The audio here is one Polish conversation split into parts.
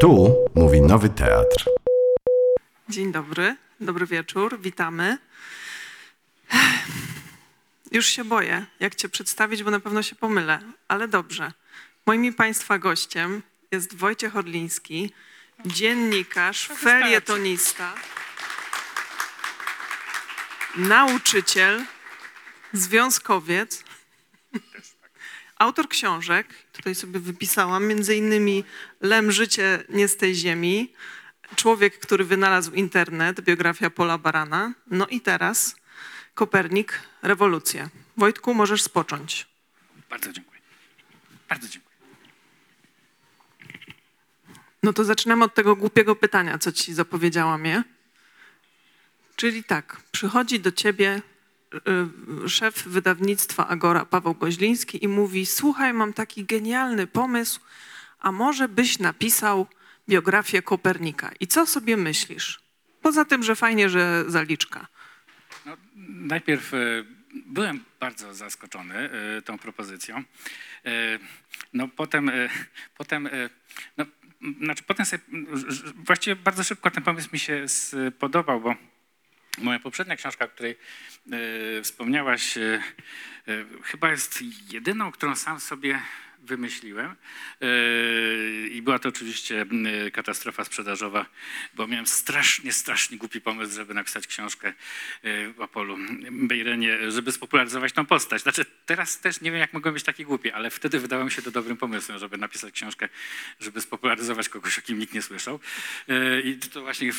Tu mówi Nowy Teatr. Dzień dobry, dobry wieczór, witamy. Już się boję, jak Cię przedstawić, bo na pewno się pomylę, ale dobrze. Moim i Państwa gościem jest Wojciech Orliński, dziennikarz, felietonista, nauczyciel, związkowiec, autor książek. Tutaj sobie wypisałam, między innymi Lem życie nie z tej ziemi, człowiek, który wynalazł internet, biografia Pola Barana. No i teraz Kopernik, rewolucja. Wojtku, możesz spocząć. Bardzo dziękuję. Bardzo dziękuję. No to zaczynamy od tego głupiego pytania, co ci zapowiedziałam je. Czyli tak, przychodzi do ciebie szef wydawnictwa Agora Paweł Goźliński i mówi: Słuchaj, mam taki genialny pomysł, a może byś napisał biografię Kopernika. I co sobie myślisz? Poza tym, że fajnie, że zaliczka. No, najpierw e, byłem bardzo zaskoczony e, tą propozycją. No potem, potem, no, znaczy potem sobie, właściwie bardzo szybko ten pomysł mi się spodobał, bo moja poprzednia książka, o której e, wspomniałaś, e, e, chyba jest jedyną, którą sam sobie wymyśliłem. E, I była to oczywiście katastrofa sprzedażowa, bo miałem strasznie, strasznie głupi pomysł, żeby napisać książkę e, o Polu Bejrenie, żeby spopularyzować tą postać. Znaczy teraz też nie wiem, jak mogłem być taki głupi, ale wtedy wydało mi się to dobrym pomysłem, żeby napisać książkę, żeby spopularyzować kogoś, o kim nikt nie słyszał. E, I to właśnie w,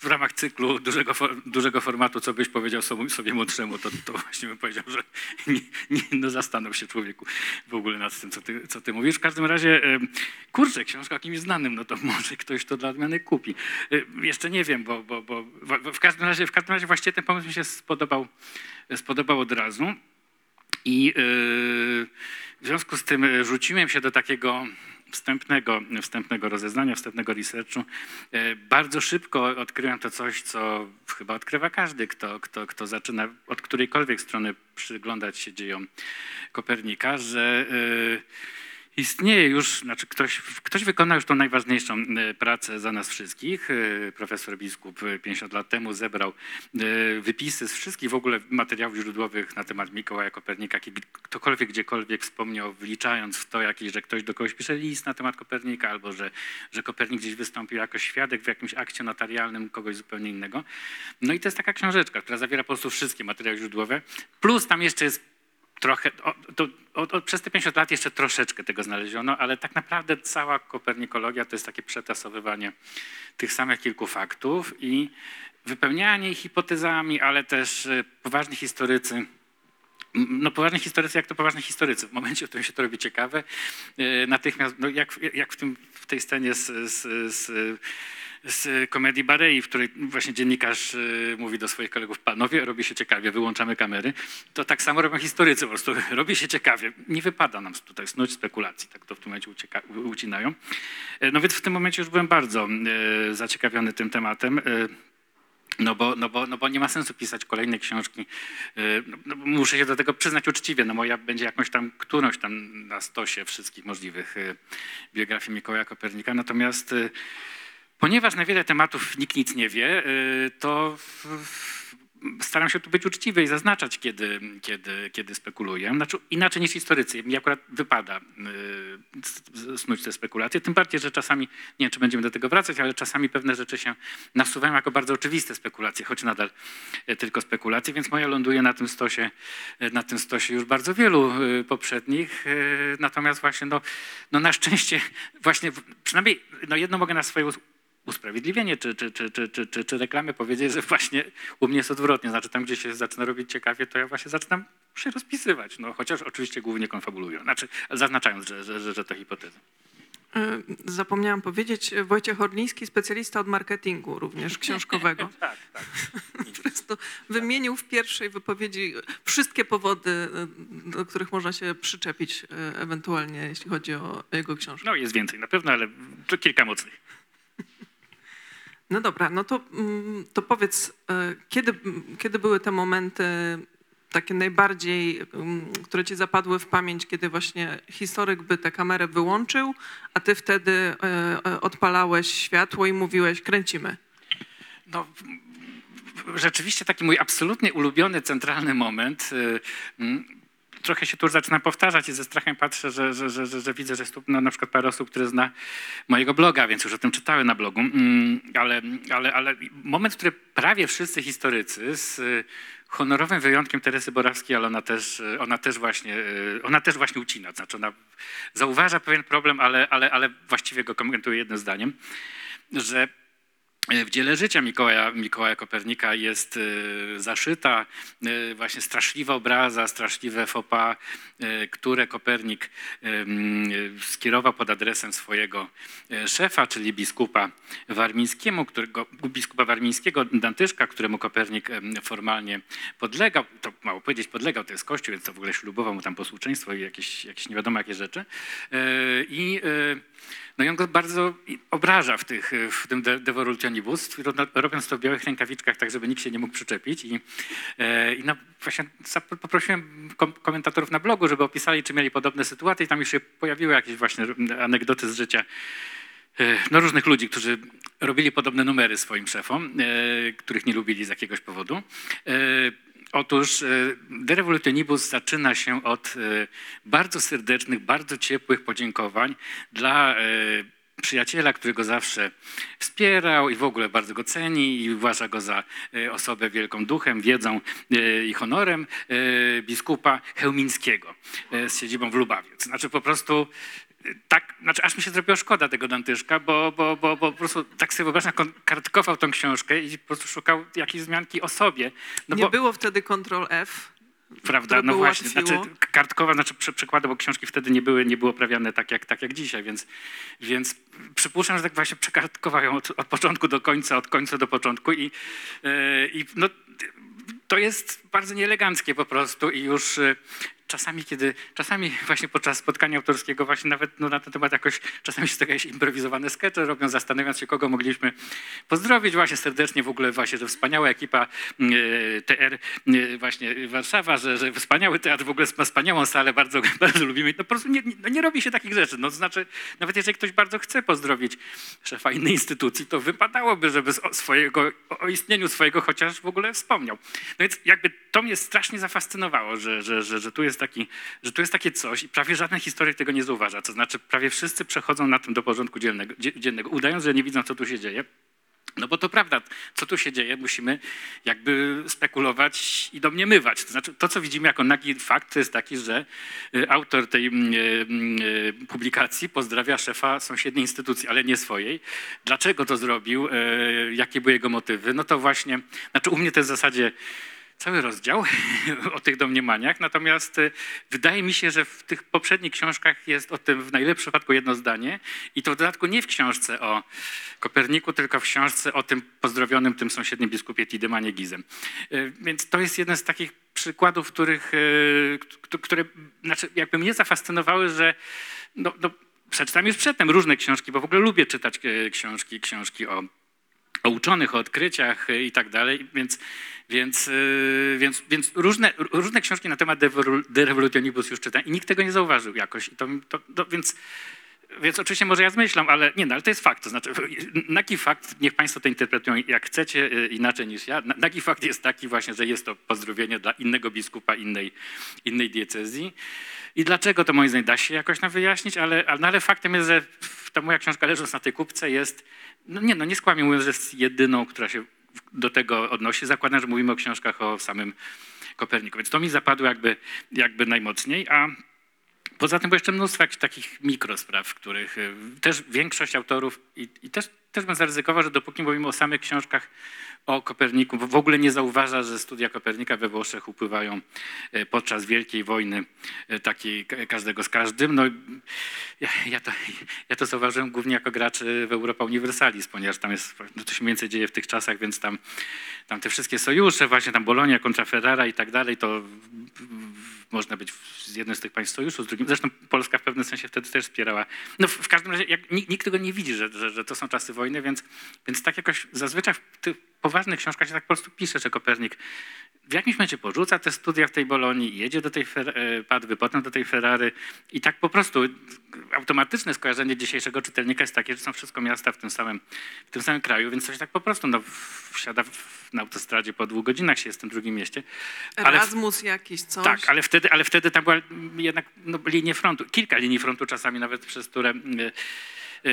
w ramach cyklu dużego, dużego formatu, co byś powiedział sobie, sobie młodszemu, to, to właśnie bym powiedział, że nie, nie, no zastanów się człowieku w ogóle nad tym, co ty, co ty mówisz. W każdym razie, e, kurczę, książka o kimś znanym, no to może ktoś to dla odmiany kupi. E, Jeszcze nie wiem, bo, bo, bo w- każdym razie, w każdym razie właściwie ten pomysł mi się spodobał, spodobał od razu. I yy, w związku z tym y, rzuciłem się do takiego wstępnego, wstępnego rozeznania, wstępnego researchu. Yy, Bardzo szybko odkryłem to coś, co chyba odkrywa każdy, kto, kto, kto zaczyna od którejkolwiek strony przyglądać się dziejom Kopernika, że yy, Istnieje już, znaczy ktoś, ktoś wykonał już tą najważniejszą e, pracę za nas wszystkich. E, Profesor biskup e, 50 lat temu zebrał e, wypisy z wszystkich w ogóle materiałów źródłowych na temat Mikołaja Kopernika. Ktokolwiek gdziekolwiek wspomniał, wliczając w to jakiś, że ktoś do kogoś pisze list na temat Kopernika, albo że, że Kopernik gdzieś wystąpił jako świadek w jakimś akcie notarialnym kogoś zupełnie innego. No i to jest taka książeczka, która zawiera po prostu wszystkie materiały źródłowe. Plus tam jeszcze jest trochę, o, to, o, o, przez te 50 lat jeszcze troszeczkę tego znaleziono, ale tak naprawdę cała kopernikologia to jest takie przetasowywanie tych samych kilku faktów i wypełnianie ich hipotezami, ale też e, poważni historycy, no poważni historycy, jak to poważni historycy. W momencie, w którym się to robi ciekawe, e, natychmiast, no jak, jak w, tym, w tej scenie z, z, z, z komedii Barei, w której właśnie dziennikarz y, mówi do swoich kolegów, panowie, robi się ciekawie, wyłączamy kamery, to tak samo robią historycy, po prostu robi się ciekawie. Nie wypada nam tutaj snuć spekulacji, tak to w tym momencie ucieka, ucinają. E, No więc w tym momencie już byłem bardzo e, zaciekawiony tym tematem. e, no bo, no, bo, no bo nie ma sensu pisać kolejnej książki. No, bo muszę się do tego przyznać uczciwie. No moja będzie jakąś tam, którąś tam na stosie wszystkich możliwych biografii Mikołaja Kopernika. Natomiast ponieważ na wiele tematów nikt nic nie wie, yy, to staram się tu być uczciwy i zaznaczać, kiedy, kiedy, kiedy spekuluję. Znaczy, inaczej niż historycy. Mi akurat wypada s- snuć te spekulacje. Tym bardziej, że czasami, nie wiem, czy będziemy do tego wracać, ale czasami pewne rzeczy się nasuwają jako bardzo oczywiste spekulacje, choć nadal e, tylko spekulacje, więc moja ląduje na tym stosie, na tym stosie już bardzo wielu poprzednich. Natomiast właśnie, no, no na szczęście, właśnie przynajmniej no jedno mogę na swoje usprawiedliwienie czy, czy, czy, czy, czy, czy, czy reklamę powiedzieć, że właśnie u mnie jest odwrotnie. Znaczy tam, gdzie się zaczyna robić ciekawie, to ja właśnie zaczynam się rozpisywać. No, chociaż oczywiście głównie konfabulują. Znaczy, zaznaczając, że, że, że, że to hipoteza. Y, Zapomniałam powiedzieć, Wojciech Orliński, specjalista od marketingu również książkowego. Tak, tak. Po prostu wymienił w pierwszej wypowiedzi wszystkie powody, y, do których można się przyczepić y, ewentualnie, jeśli chodzi o jego książkę. No jest więcej na pewno, ale kilka mocnych. No dobra, no to, mm, to powiedz, y, kiedy, kiedy były te momenty takie najbardziej, mm, które ci zapadły w pamięć, kiedy właśnie historyk by tę kamerę wyłączył, a ty wtedy e, e, odpalałeś światło i mówiłeś, kręcimy. No, rzeczywiście taki mój absolutnie ulubiony, centralny moment. Trochę się tu zaczyna powtarzać i ze strachem patrzę, że, że, że, że, że widzę, że jest tu no, na przykład parę osób, które zna mojego bloga, więc już o tym czytały na blogu. Mm, Ale, ale, ale moment, który prawie wszyscy historycy z y, honorowym wyjątkiem Teresy Borawskiej, ale ona też, y, ona też, właśnie, y, ona też właśnie ucina. Znaczy ona zauważa pewien problem, ale, ale, ale właściwie go komentuje jednym zdaniem, że w dziele życia Mikołaja, Mikołaja Kopernika jest y, zaszyta y, właśnie straszliwa obraza, straszliwe fopa, y, które Kopernik skierował pod adresem swojego szefa, czyli biskupa warmińskiemu, którego, biskupa warmińskiego, Dantyszka, któremu Kopernik formalnie podlegał, to mało powiedzieć podlegał, to jest kościół, więc to w ogóle ślubował mu tam posłuszeństwo i jakieś, jakieś nie wiadomo jakie rzeczy. I no i on go bardzo obraża w, tych, w tym De- Devolutionibus, ro- robiąc to w białych rękawiczkach, tak żeby nikt się nie mógł przyczepić. I, e, i no właśnie poprosiłem kom- komentatorów na blogu, żeby opisali, czy mieli podobne sytuacje tam już się pojawiły jakieś właśnie anegdoty z życia e, no, różnych ludzi, którzy robili podobne numery swoim szefom, e, których nie lubili z jakiegoś powodu. Otóż e, De Revolutionibus zaczyna się od e, bardzo serdecznych, bardzo ciepłych podziękowań dla e, przyjaciela, który go zawsze wspierał i w ogóle bardzo go ceni i uważa go za osobę wielką duchem, wiedzą i honorem biskupa Chełmińskiego z siedzibą w Lubawie. Znaczy po prostu tak, znaczy aż mi się zrobiło szkoda tego Dantyszka, bo, bo, bo, bo po prostu tak sobie wyobrażam, kartkował tą książkę i po prostu szukał jakiejś wzmianki o sobie. No Nie bo, było wtedy Ctrl F. Prawda, no właśnie. Znaczy, kartkowa, znaczy przy, przykłady, bo książki wtedy nie były, nie były oprawiane tak jak, tak jak dzisiaj, więc, więc przypuszczam, że tak właśnie przekartkowają od, od początku do końca, od końca do początku i, e, i no, to jest bardzo nieeleganckie po prostu i już e, czasami, kiedy, czasami właśnie podczas spotkania autorskiego właśnie nawet no, na ten temat jakoś, czasami się jakieś improwizowane skecze robią, zastanawiając się, kogo mogliśmy pozdrowić właśnie serdecznie w ogóle właśnie, że wspaniała ekipa e, TR e, właśnie Warszawa, że, że wspaniały teatr, w ogóle ma wspaniałą salę, bardzo, bardzo lubimy. No po prostu nie, nie, no nie robi się takich rzeczy. No to znaczy, nawet jeżeli ktoś bardzo chce pozdrowić szefa innej instytucji, to wypadałoby, żeby o, swojego, o istnieniu swojego chociaż w ogóle wspomniał. No więc jakby to mnie strasznie zafascynowało, że, że, że, że, tu jest taki, że tu jest takie coś i prawie żaden historyk tego nie zauważa. To znaczy prawie wszyscy przechodzą na tym do porządku dziennego, dzie- dziennego udając, że nie widzą, co tu się dzieje. No bo to prawda, co tu się dzieje, musimy jakby spekulować i domniemywać. To znaczy, to co widzimy jako nagi fakt, to jest taki, że y, autor tej mm, y, y, publikacji pozdrawia szefa sąsiedniej instytucji, ale nie swojej. Dlaczego to zrobił? Jakie były jego motywy? No to właśnie, znaczy u mnie to jest w zasadzie cały rozdział o tych domniemaniach, natomiast y, wydaje mi się, że w tych poprzednich książkach jest o tym w najlepszym przypadku jedno zdanie i to w dodatku nie w książce o Koperniku, tylko w książce o tym pozdrowionym tym sąsiednim biskupie Tidemanie Gizem. Y, Więc to jest jeden z takich przykładów, których, y, które znaczy jakby mnie zafascynowały, że no, no, przeczytam już przedtem różne książki, bo w ogóle lubię czytać książki, książki o o uczonych, o odkryciach y, i tak dalej, więc, więc, y, więc, więc różne, różne książki na temat De Revol- De Revolutionibus już czytam i nikt tego nie zauważył jakoś. To, to, to, więc, więc oczywiście może ja zmyślam, ale nie, no, ale to jest fakt. To znaczy, nagi fakt, niech Państwo to interpretują jak chcecie, y, inaczej niż ja. Na- Nagi fakt jest taki właśnie, że jest to pozdrowienie dla innego biskupa innej, innej diecezji. I dlaczego to moim zdaniem da się jakoś nam wyjaśnić, ale, ale, no, ale faktem jest, że ta moja książka leżąc na tej kupce jest, no nie no, nie skłamię mówiąc, że jest jedyną, która się do tego odnosi. Zakładam, że mówimy o książkach o samym Koperniku. Więc to mi zapadło jakby, jakby najmocniej, a Poza tym było jeszcze mnóstwo jakichś takich mikrospraw, w których y, też większość autorów i, i też, też bym zaryzykował, że dopóki mówimy o samych książkach o Koperniku, w ogóle nie zauważa, że studia Kopernika we Włoszech upływają y, podczas Wielkiej Wojny y, takiej ka- każdego z każdym. No, ja, ja, to, ja to zauważyłem głównie jako gracz w Europa Universalis, ponieważ tam jest, no to się więcej dzieje w tych czasach, więc tam, tam te wszystkie sojusze, właśnie tam Bolonia kontra Ferrara i tak dalej, to można być z jednym z tych państw sojuszu, z drugim. Zresztą Polska w pewnym sensie wtedy też wspierała. No w, każdym razie jak, nikt, tego nie widzi, że, że, że to są czasy wojny, więc, więc tak jakoś zazwyczaj w, ty, poważnych książkach się tak po prostu pisze, że Kopernik w jakimś momencie porzuca te studia w tej Bolonii, jedzie do tej e, Padwy, potem do tej Ferrary i tak po prostu automatyczne skojarzenie dzisiejszego czytelnika jest takie, że są wszystko miasta w tym samym, w tym samym kraju, więc coś tak po prostu no, wsiada w, na autostradzie po dwóch godzinach się jest w tym drugim mieście. Ale Erasmus jakiś, coś. tak, ale wtedy, ale wtedy tam była jednak no, linie frontu, kilka linii frontu czasami nawet przez które... y, y,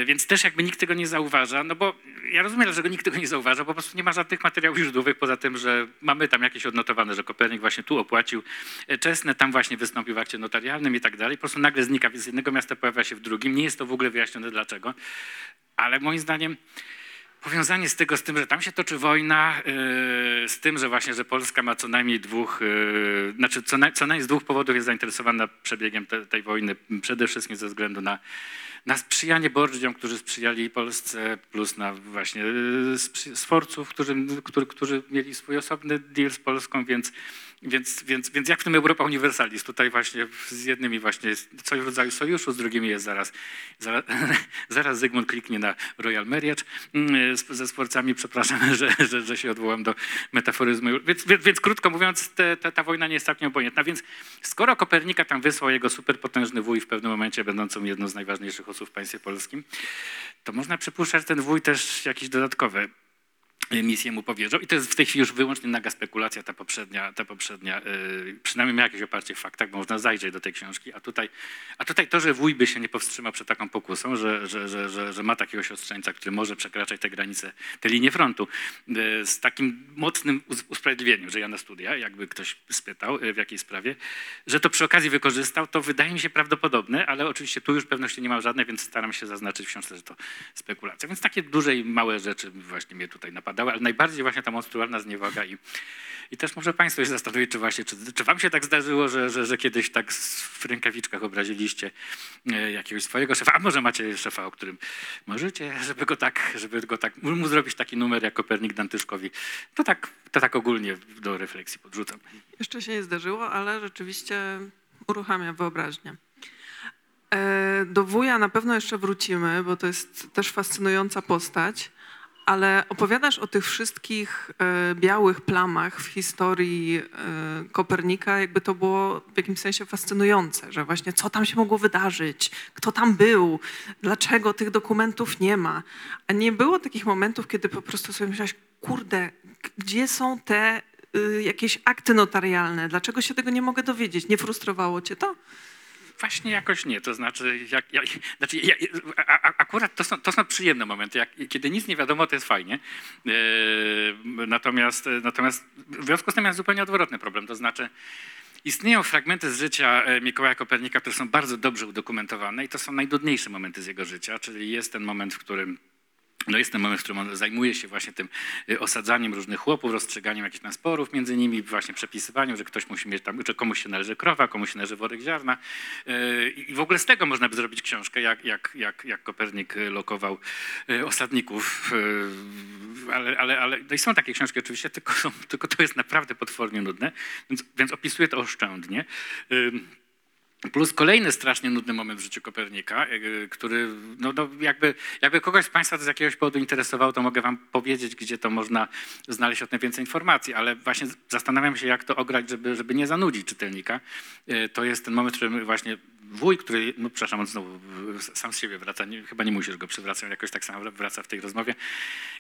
Więc też jakby nikt tego nie zauważa, no bo ja rozumiem, dlaczego nikt tego nie zauważa, po prostu nie ma żadnych materiałów źródłowych, poza tym, że mamy tam jakieś odnotowane, że Kopernik właśnie tu opłacił e, czesne, tam właśnie wystąpił w akcie notarialnym i tak dalej. Po prostu nagle znika z jednego miasta, pojawia się w drugim. Nie jest to w ogóle wyjaśnione dlaczego, ale moim zdaniem Powiązanie z tego, z tym, że tam się toczy wojna, yy, z tym, że właśnie, że Polska ma co najmniej dwóch, znaczy co, naj, co najmniej z dwóch powodów jest zainteresowana przebiegiem te, tej wojny, przede wszystkim ze względu na, na sprzyjanie bordziom, którzy sprzyjali Polsce, plus na właśnie sprzy- sforców, którzy, którzy, którzy mieli swój osobny deal z Polską, więc, więc, więc, więc jak w tym Europa Universalis, tutaj właśnie z jednymi właśnie jest coś w rodzaju sojuszu, z drugimi jest zaraz, zaraz, zaraz Zygmunt kliknie na Royal Marriage mm, ze sforcami, przepraszam, że, że, że się odwołam do metaforyzmu. Więc, więc, więc krótko mówiąc, te, te, ta wojna nie jest tak nieobojętna. Więc skoro Kopernika tam wysłał jego superpotężny wuj w pewnym momencie, będącą jedną z najważniejszych osób w państwie polskim, to można przypuszczać, że ten wuj też jakieś dodatkowe misję mu powierzał. I to jest w tej chwili już wyłącznie naga spekulacja, ta poprzednia, ta poprzednia yy, przynajmniej ma jakieś oparcie w faktach, bo można zajrzeć do tej książki. A tutaj, a tutaj to, że wuj by się nie powstrzymał przed taką pokusą, że, że, że, że, że ma takiego siostrzeńca, który może przekraczać te granice, te linie frontu, yy, z takim mocnym usprawiedliwieniem, że ja na studia, jakby ktoś spytał yy, w jakiej sprawie, że to przy okazji wykorzystał, to wydaje mi się prawdopodobne, ale oczywiście tu już pewności nie mam żadnej, więc staram się zaznaczyć w książce, że to spekulacja. Więc takie duże i małe rzeczy właśnie mnie tutaj ale najbardziej właśnie ta monstrualna zniewaga i, i też może Państwo się zastanowić, czy właśnie, czy, czy Wam się tak zdarzyło, że, że, że kiedyś tak w rękawiczkach obraziliście e, jakiegoś swojego szefa, a może macie szefa, o którym możecie, żeby go tak, żeby go tak, mu zrobić taki numer jak Kopernik Dantyszkowi, to tak, to tak ogólnie do refleksji podrzucam. Jeszcze się nie zdarzyło, ale rzeczywiście uruchamia wyobraźnię. E, Do wuja na pewno jeszcze wrócimy, bo to jest też fascynująca postać, ale opowiadasz o tych wszystkich e, białych plamach w historii e, Kopernika, jakby to było w jakimś sensie fascynujące, że właśnie co tam się mogło wydarzyć, kto tam był, dlaczego tych dokumentów nie ma. A nie było takich momentów, kiedy po prostu sobie myślałaś, kurde, gdzie są te y, jakieś akty notarialne, dlaczego się tego nie mogę dowiedzieć? Nie frustrowało cię to? Właśnie jakoś nie, to znaczy, jak, jak, znaczy ja, a, akurat to są, to są przyjemne momenty, jak, kiedy nic nie wiadomo, to jest fajnie. E, natomiast, natomiast w związku z tym jest zupełnie odwrotny problem, to znaczy istnieją fragmenty z życia e, Mikołaja Kopernika, które są bardzo dobrze udokumentowane i to są najdudniejsze momenty z jego życia, czyli jest ten moment, w którym no jest ten moment, w którym on zajmuje się właśnie tym y, osadzaniem różnych chłopów, rozstrzyganiem jakichś tam sporów między nimi, właśnie przepisywaniem, że ktoś musi mieć tam, że komuś się należy krowa, komuś się należy worek ziarna. Y, I w ogóle z tego można by zrobić książkę, jak, jak, jak, jak Kopernik y, lokował osadników. Ale, ale, ale no i są takie książki oczywiście, tylko, są, tylko to jest naprawdę potwornie nudne, więc, więc opisuję to oszczędnie. Plus kolejny strasznie nudny moment w życiu Kopernika, y, który no, no jakby, jakby kogoś z Państwa to z jakiegoś powodu interesował, to mogę Wam powiedzieć, gdzie to można znaleźć o tym więcej informacji, ale właśnie zastanawiam się, jak to ograć, żeby, żeby nie zanudzić czytelnika. Y, To jest ten moment, w którym właśnie wuj, który, no przepraszam, on znowu sam z siebie wraca, nie, chyba nie musisz go przywracać, jakoś tak samo wraca w tej rozmowie.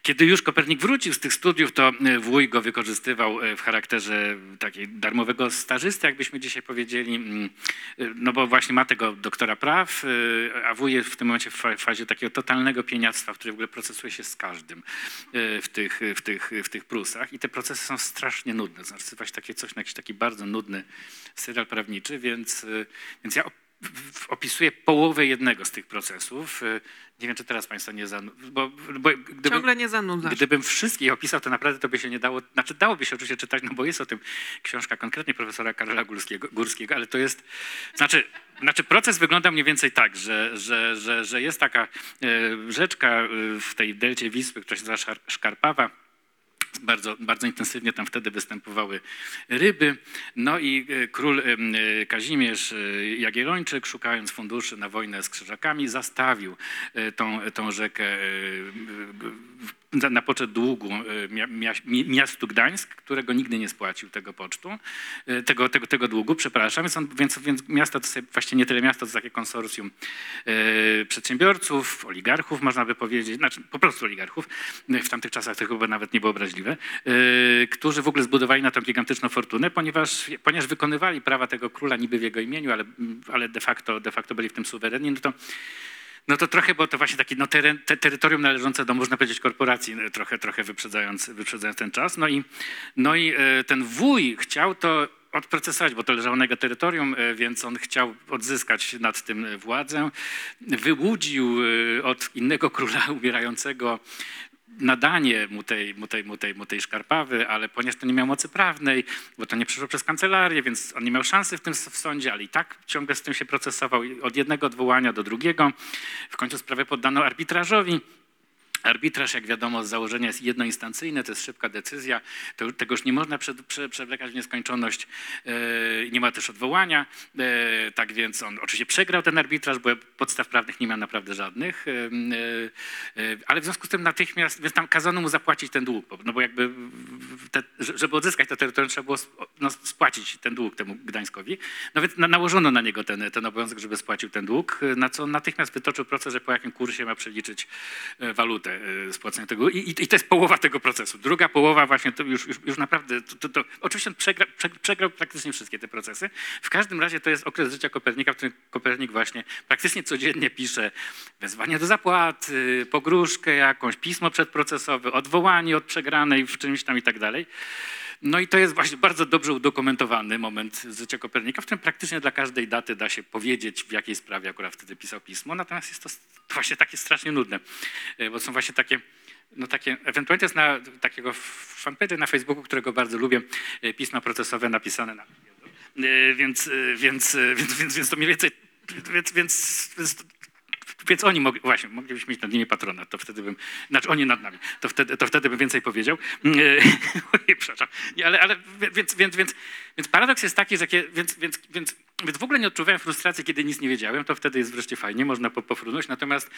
Kiedy już Kopernik wrócił z tych studiów, to y, wuj go wykorzystywał w charakterze takiej darmowego stażysty, jakbyśmy dzisiaj powiedzieli, Mm, no bo właśnie ma tego doktora praw, y, a wuj jest w tym momencie w fa- fazie takiego totalnego pieniactwa, w którym w ogóle procesuje się z każdym y, w tych, w tych, w tych Prusach i te procesy są strasznie nudne, znaczy właśnie takie coś, na jakiś taki bardzo nudny serial prawniczy, więc, y, więc ja op- w- w- opisuję połowę jednego z tych procesów. Y, Nie wiem, czy teraz Państwa nie zanu... bo, bo gdyby, Ciągle nie zanudzasz. Gdybym wszystkich opisał, to naprawdę to by się nie dało, znaczy dałoby się oczywiście czytać, no bo jest o tym książka konkretnie profesora Karola Górskiego, Górskiego ale to jest, znaczy, znaczy proces wygląda mniej więcej tak, że, że, że, że jest taka e, rzeczka e, w tej delcie Wisły, która się nazywa Szkarpawa, bardzo, bardzo intensywnie tam wtedy występowały ryby. No i e, król em, e, Kazimierz e, Jagiellończyk, szukając funduszy na wojnę z krzyżakami, zastawił e, tą, tą rzekę e, na poczet długu y, mia, mia, mi- miastu Gdańsk, którego nigdy nie spłacił tego pocztu, y, tego, tego, tego długu, przepraszam. Więc, on, więc, więc to sobie, właściwie nie tyle miasto, to takie konsorcjum y, przedsiębiorców, oligarchów, można by powiedzieć, znaczy po prostu oligarchów, w tamtych czasach to chyba nawet nie było obraźliwe, którzy w ogóle zbudowali na tą gigantyczną fortunę, ponieważ, ponieważ wykonywali prawa tego króla niby w jego imieniu, ale, ale de, facto, de facto byli w tym suwerenni, no to no to trochę było to właśnie takie no, teren, te, terytorium należące do, można powiedzieć, korporacji, no, trochę, trochę wyprzedzając, wyprzedzając ten czas. No i, no i e, ten wuj chciał to odprocesować, bo to leżało na jego terytorium, e, więc on chciał odzyskać nad tym władzę. Wyłudził od innego króla umierającego nadanie mu tej, mu, tej, mu, tej, mu tej szkarpawy, ale ponieważ to nie miał mocy prawnej, bo to nie przeszło przez kancelarię, więc on nie miał szansy w tym w sądzie, ale i tak ciągle z tym się procesował od jednego odwołania do drugiego. W końcu sprawę poddano arbitrażowi. Arbitraż, jak wiadomo, z założenia jest jednoinstancyjny, to jest szybka decyzja, to, tego już nie można prze, prze, przewlekać w nieskończoność, e, nie ma też odwołania, e, tak więc on oczywiście przegrał ten arbitraż, bo podstaw prawnych nie miał naprawdę żadnych, e, ale w związku z tym natychmiast, więc tam kazano mu zapłacić ten dług, no bo jakby te, żeby odzyskać to terytorium trzeba było no, spłacić ten dług temu Gdańskowi, no więc na, nałożono na niego ten, ten obowiązek, żeby spłacił ten dług, na co natychmiast wytoczył proces, że po jakim kursie ma przeliczyć walutę spłacenia tego. I, i, to jest połowa tego procesu. Druga połowa właśnie to już, już, już naprawdę, to, to, to, oczywiście on przegra, prze, przegrał praktycznie wszystkie te procesy. W każdym razie to jest okres życia Kopernika, w którym Kopernik właśnie praktycznie codziennie pisze wezwanie do zapłaty, pogróżkę jakąś, pismo przedprocesowe, odwołanie od przegranej w czymś tam i tak dalej. No i to jest właśnie bardzo dobrze udokumentowany moment życia Kopernika, w którym praktycznie dla każdej daty da się powiedzieć, w jakiej sprawie akurat wtedy pisał pismo. Natomiast jest to właśnie takie strasznie nudne, e, bo są właśnie takie, no takie, ewentualnie jest na takiego fanpage na Facebooku, którego bardzo lubię, e, pisma procesowe napisane na E, więc, e, więc, e, więc, więc, więc to mniej więcej, więc, więc, więc więc oni mogli, właśnie, moglibyśmy mieć nad nimi patronat, to wtedy bym, znaczy oni nad nami, to wtedy, to wtedy bym więcej powiedział. E, Ojej, przepraszam. Ale, ale więc, więc, więc, więc paradoks jest taki, że więc, więc, więc, więc w ogóle nie odczuwałem frustracji, kiedy nic nie wiedziałem, to wtedy jest wreszcie fajnie, można po, pofrunąć. Natomiast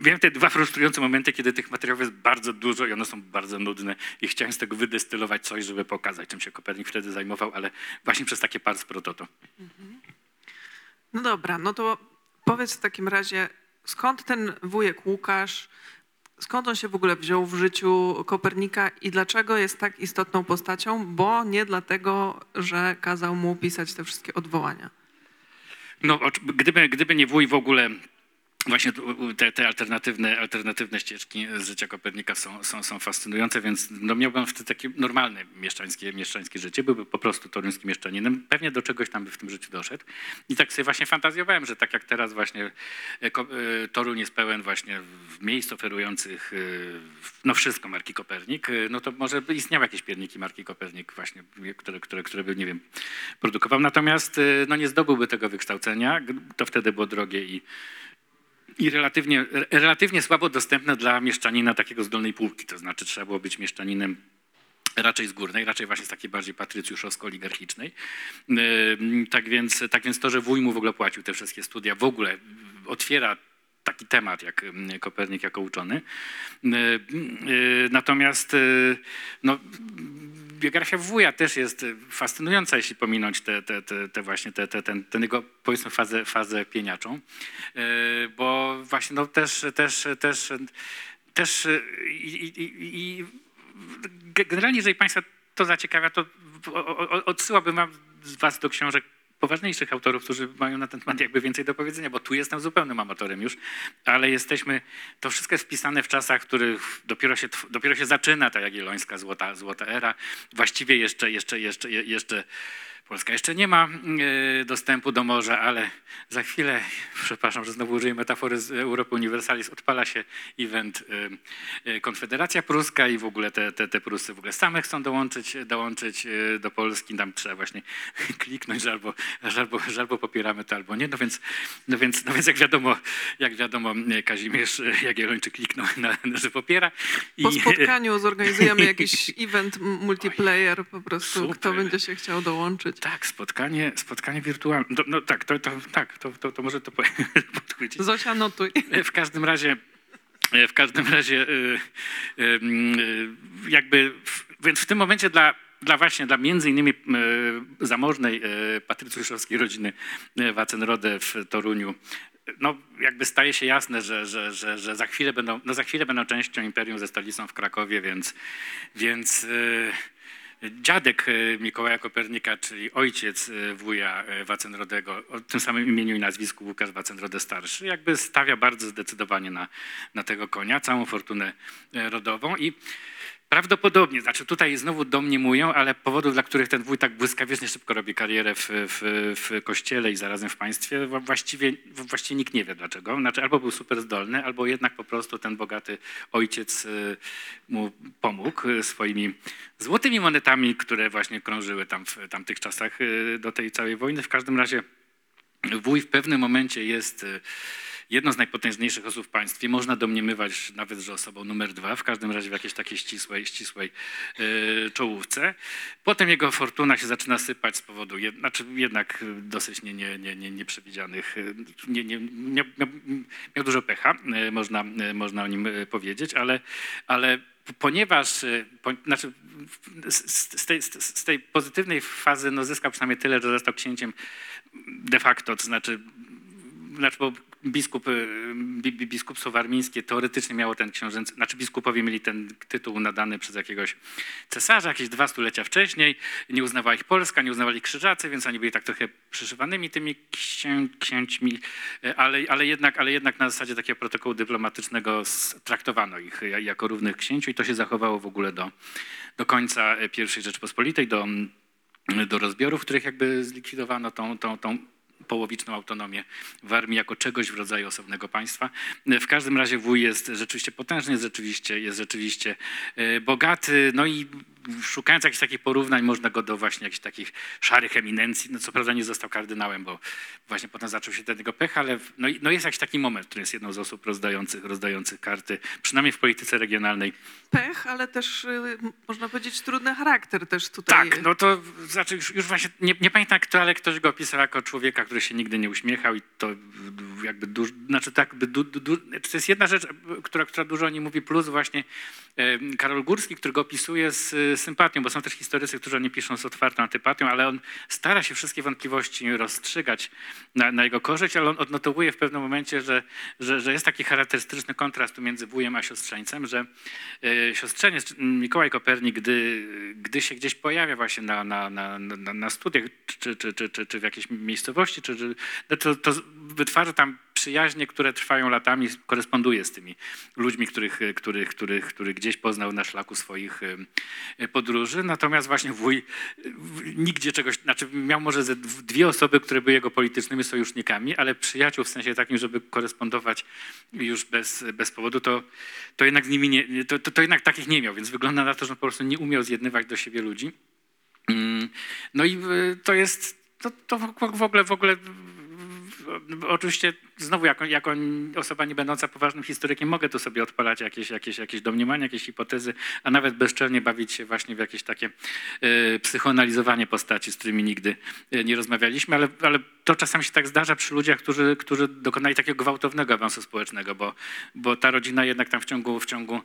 miałem te dwa frustrujące momenty, kiedy tych materiałów jest bardzo dużo i one są bardzo nudne i chciałem z tego wydestylować coś, żeby pokazać, czym się Kopernik wtedy zajmował, ale właśnie przez takie pars pro toto. No dobra, no to powiedz w takim razie, skąd ten wujek Łukasz, skąd on się w ogóle wziął w życiu Kopernika i dlaczego jest tak istotną postacią? Bo nie dlatego, że kazał mu pisać te wszystkie odwołania. No, gdyby, gdyby nie wuj w ogóle, właśnie te, te alternatywne, alternatywne ścieżki życia Kopernika są, są, są fascynujące, więc no, miałbym wtedy takie normalne mieszczańskie, mieszczańskie życie, byłby po prostu toruńskim mieszczaninem, pewnie do czegoś tam by w tym życiu doszedł. I tak sobie właśnie fantazjowałem, że tak jak teraz właśnie e, e, Toruń jest pełen właśnie miejsc oferujących e, no wszystko marki Kopernik, no to może by istniały jakieś pierniki marki Kopernik właśnie, które, które, które by, nie wiem, produkował. Natomiast no nie zdobyłby tego wykształcenia, to wtedy było drogie i i relatywnie, re- relatywnie słabo dostępne dla mieszczanina takiego z dolnej półki. To znaczy trzeba było być mieszczaninem raczej z górnej, raczej właśnie z takiej bardziej patrycjuszowsko-oligarchicznej. Tak więc, tak więc to, że wuj mu w ogóle płacił te wszystkie studia, w ogóle otwiera taki temat jak Kopernik jako uczony. Natomiast y, no, biografia wuja też jest y, fascynująca, jeśli pominąć te, te, te, te właśnie te, te, ten, ten jego powiedzmy fazę, fazę pieniaczą, Y, bo właśnie no, też, też, też, też y, i, i, i, i Ge- Generalnie, jeżeli Państwa to zaciekawia, to odsyłałbym Was do książek poważniejszych autorów, którzy mają na ten temat jakby więcej do powiedzenia, bo tu jestem zupełnym amatorem już, ale jesteśmy, to wszystko jest wpisane w czasach, w których dopiero się, dopiero się zaczyna ta jagiellońska złota, złota era. Właściwie jeszcze, jeszcze, jeszcze, je- jeszcze Polska jeszcze nie ma e, dostępu do morza, ale za chwilę, przepraszam, że znowu użyję metafory z Europy Universalis, odpala się event e, e, Konfederacja Pruska i w ogóle te, te, te Prusy w ogóle same chcą dołączyć, dołączyć do Polski. Tam trzeba właśnie kliknąć, że albo, że albo, że albo popieramy to, albo nie. No więc, no więc, no więc jak wiadomo, jak wiadomo Kazimierz Jagiellończyk kliknął, na, że popiera. Po spotkaniu zorganizujemy jakiś event multiplayer, po prostu kto super. będzie się chciał dołączyć. Tak, spotkanie, spotkanie wirtualne. No, no tak, to, to, tak, to, to, to może to po- podchwycić. Zosia, notuj. W każdym razie, E, W każdym razie, e, e, e, jakby, więc w tym momencie dla, dla właśnie, dla między innymi e, zamożnej e, patrycjuszowskiej rodziny e, Wacenrode w Toruniu, no jakby staje się jasne, że, że, że, że za, chwilę będą, no za chwilę będą częścią imperium ze stolicą w Krakowie, więc, więc e, dziadek e, Mikołaja Kopernika, czyli ojciec e, wuja e, Wacenrodego, o tym samym imieniu i nazwisku Łukasz Wacenrode starszy, jakby stawia bardzo zdecydowanie na, na tego konia, całą fortunę rodową. I Prawdopodobnie, znaczy tutaj znowu domniemują, ale powodów, dla których ten wuj tak błyskawicznie szybko robi karierę w, w, w kościele i zarazem w państwie, właściwie, właściwie nikt nie wie dlaczego. Znaczy albo był super zdolny, albo jednak po prostu ten bogaty ojciec y, mu pomógł y, swoimi złotymi monetami, które właśnie krążyły tam w tamtych czasach y, do tej całej wojny. W każdym razie wuj w pewnym momencie jest jedną z najpotężniejszych osób w państwie. Można domniemywać nawet, że osobą numer dwa, w każdym razie w jakiejś takiej ścisłej, ścisłej y, czołówce. Potem jego fortuna się zaczyna sypać z powodu jed, znaczy jednak dosyć nie, nie, nie, nie, nieprzewidzianych, y, nie, nie, miał, miał, dużo pecha, y, można, y, można o nim powiedzieć, ale, ale ponieważ, po, znaczy z, z, tej, z tej pozytywnej fazy no, zyskał przynajmniej tyle, że został księciem de facto, to znaczy, znaczy bo biskup, y, bi- bi- biskupstwo warmińskie teoretycznie miało ten książęcy, znaczy biskupowie mieli ten tytuł nadany przez jakiegoś cesarza jakieś dwa stulecia wcześniej, nie uznawała ich Polska, nie uznawali krzyżacy, więc oni byli tak trochę przyszywanymi tymi księ, księćmi, y, ale, ale, jednak, ale jednak na zasadzie takiego protokołu dyplomatycznego traktowano ich ja- jako równych księciu i to się zachowało w ogóle do, do końca y, I Rzeczpospolitej, do, do rozbiorów, których jakby zlikwidowano tą, tą, tą połowiczną autonomię w armii jako czegoś w rodzaju osobnego państwa. W każdym razie wuj jest rzeczywiście potężny, jest rzeczywiście, jest rzeczywiście e, bogaty, no i szukając jakichś takich porównań, można go do właśnie jakichś takich szarych eminencji, no co prawda nie został kardynałem, bo właśnie potem zaczął się ten jego pech, ale no, no jest jakiś taki moment, który jest jedną z osób rozdających, rozdających karty, przynajmniej w polityce regionalnej, Pech, ale też y, można powiedzieć trudny charakter też tutaj. Tak, no to znaczy już, już właśnie, nie, nie pamiętam kto, ale ktoś go opisał jako człowieka, który się nigdy nie uśmiechał i to jakby dużo, znaczy tak, du, du, du, to jest jedna rzecz, która, która dużo o nim mówi, plus właśnie Karol Górski, który go opisuje z sympatią, bo są też historycy, którzy o nim piszą z otwartą antypatią, ale on stara się wszystkie wątpliwości rozstrzygać na, na jego korzyść, ale on odnotowuje w pewnym momencie, że, że, że jest taki charakterystyczny kontrast między wujem a siostrzeńcem, że e, siostrzeniec Mikołaj Kopernik, gdy, gdy się gdzieś pojawia właśnie na, na, na, na studiach, czy, czy, czy, czy, czy w jakiejś miejscowości, czy, czy, no to, to wytwarza tam przyjaźnie, które trwają latami, koresponduje z tymi ludźmi, których, których, których, których gdzieś poznał na szlaku swoich e, podróży. Natomiast właśnie wuj nigdzie czegoś, znaczy miał może dwie osoby, które były jego politycznymi sojusznikami, ale przyjaciół w sensie takim, żeby korespondować już bez, bez powodu, to, to jednak z nimi nie, to, to, to jednak takich nie miał, więc wygląda na to, że po prostu nie umiał zjednywać do siebie ludzi. No i y, to jest, to, to w ogóle, w ogóle, oczywiście znowu jako, jako osoba nie będąca poważnym historykiem mogę tu sobie odpalać jakieś, jakieś, jakieś domniemania, jakieś hipotezy, a nawet bezczelnie bawić się właśnie w jakieś takie y, psychoanalizowanie postaci, z którymi nigdy y, nie rozmawialiśmy, ale, ale to czasami się tak zdarza przy ludziach, którzy, którzy dokonali takiego gwałtownego awansu społecznego, bo, bo ta rodzina jednak tam w ciągu, w ciągu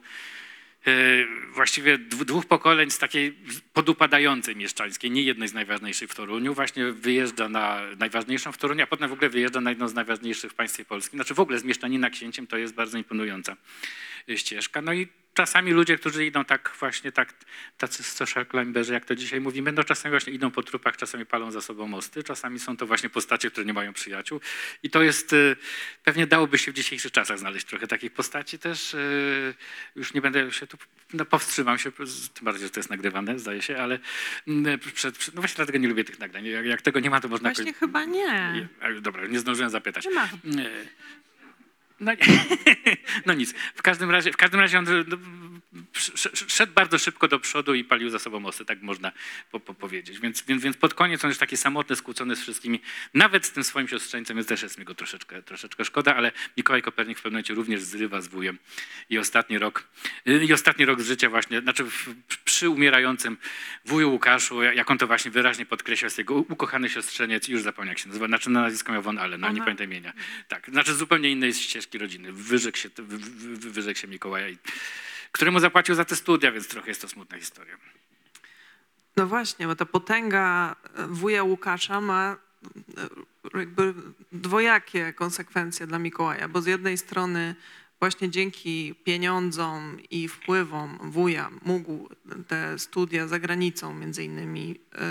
właściwie dwu- dwóch pokoleń z takiej podupadającej mieszczańskiej, nie jednej z najważniejszych w Toruniu, właśnie wyjeżdża na najważniejszą w Toruniu, a potem w ogóle wyjeżdża na jedną z najważniejszych w państwie polskim. Znaczy w ogóle z mieszczanina księciem to jest bardzo imponująca e, ścieżka. No i czasami ludzie, którzy idą tak właśnie tak, tacy social climberzy, jak to dzisiaj mówimy, no czasami właśnie idą po trupach, czasami palą za sobą mosty, czasami są to właśnie postacie, które nie mają przyjaciół. I to jest, e, pewnie dałoby się w dzisiejszych czasach znaleźć trochę takich postaci też. e, Już nie będę się tu, no powstrzymam się, tym bardziej, że to jest nagrywane, zdaje się, ale mm, przed, przed, no właśnie dlatego nie lubię tych nagrań. Jak, jak tego nie ma, to można... Właśnie chyba nie. Dobra, nie zdążyłem zapytać. Nie ma. No, no nic. W każdym razie, w każdym razie on no, sz- szedł bardzo szybko do przodu i palił za sobą mosty, tak można po, po powiedzieć. Więc, więc, więc pod koniec on już taki samotny, skłócony z wszystkimi, nawet z tym swoim siostrzeńcem, więc też jest mi go troszeczkę, troszeczkę szkoda, ale Mikołaj Kopernik w pewnym momencie również zrywa z wujem i ostatni rok, y, i ostatni rok z życia właśnie, znaczy przy umierającym wuju Łukaszu, jak on to właśnie wyraźnie podkreśla, jest jego ukochany siostrzeniec, już zapomniał jak się nazywa, znaczy na nazwisko miał Von Allen, no nie pamiętam imienia. Tak, znaczy zupełnie innej ścieżki rodziny. Wyrzekł się, wy- wy- wy- wyrzekł się Mikołaja, któremu zapłacił za te studia, więc trochę jest to smutna historia. No właśnie, bo ta potęga e, wuja Łukasza ma e, jakby dwojakie konsekwencje dla Mikołaja, bo z jednej strony właśnie dzięki pieniądzom i wpływom wuja mógł te studia za granicą między innymi e,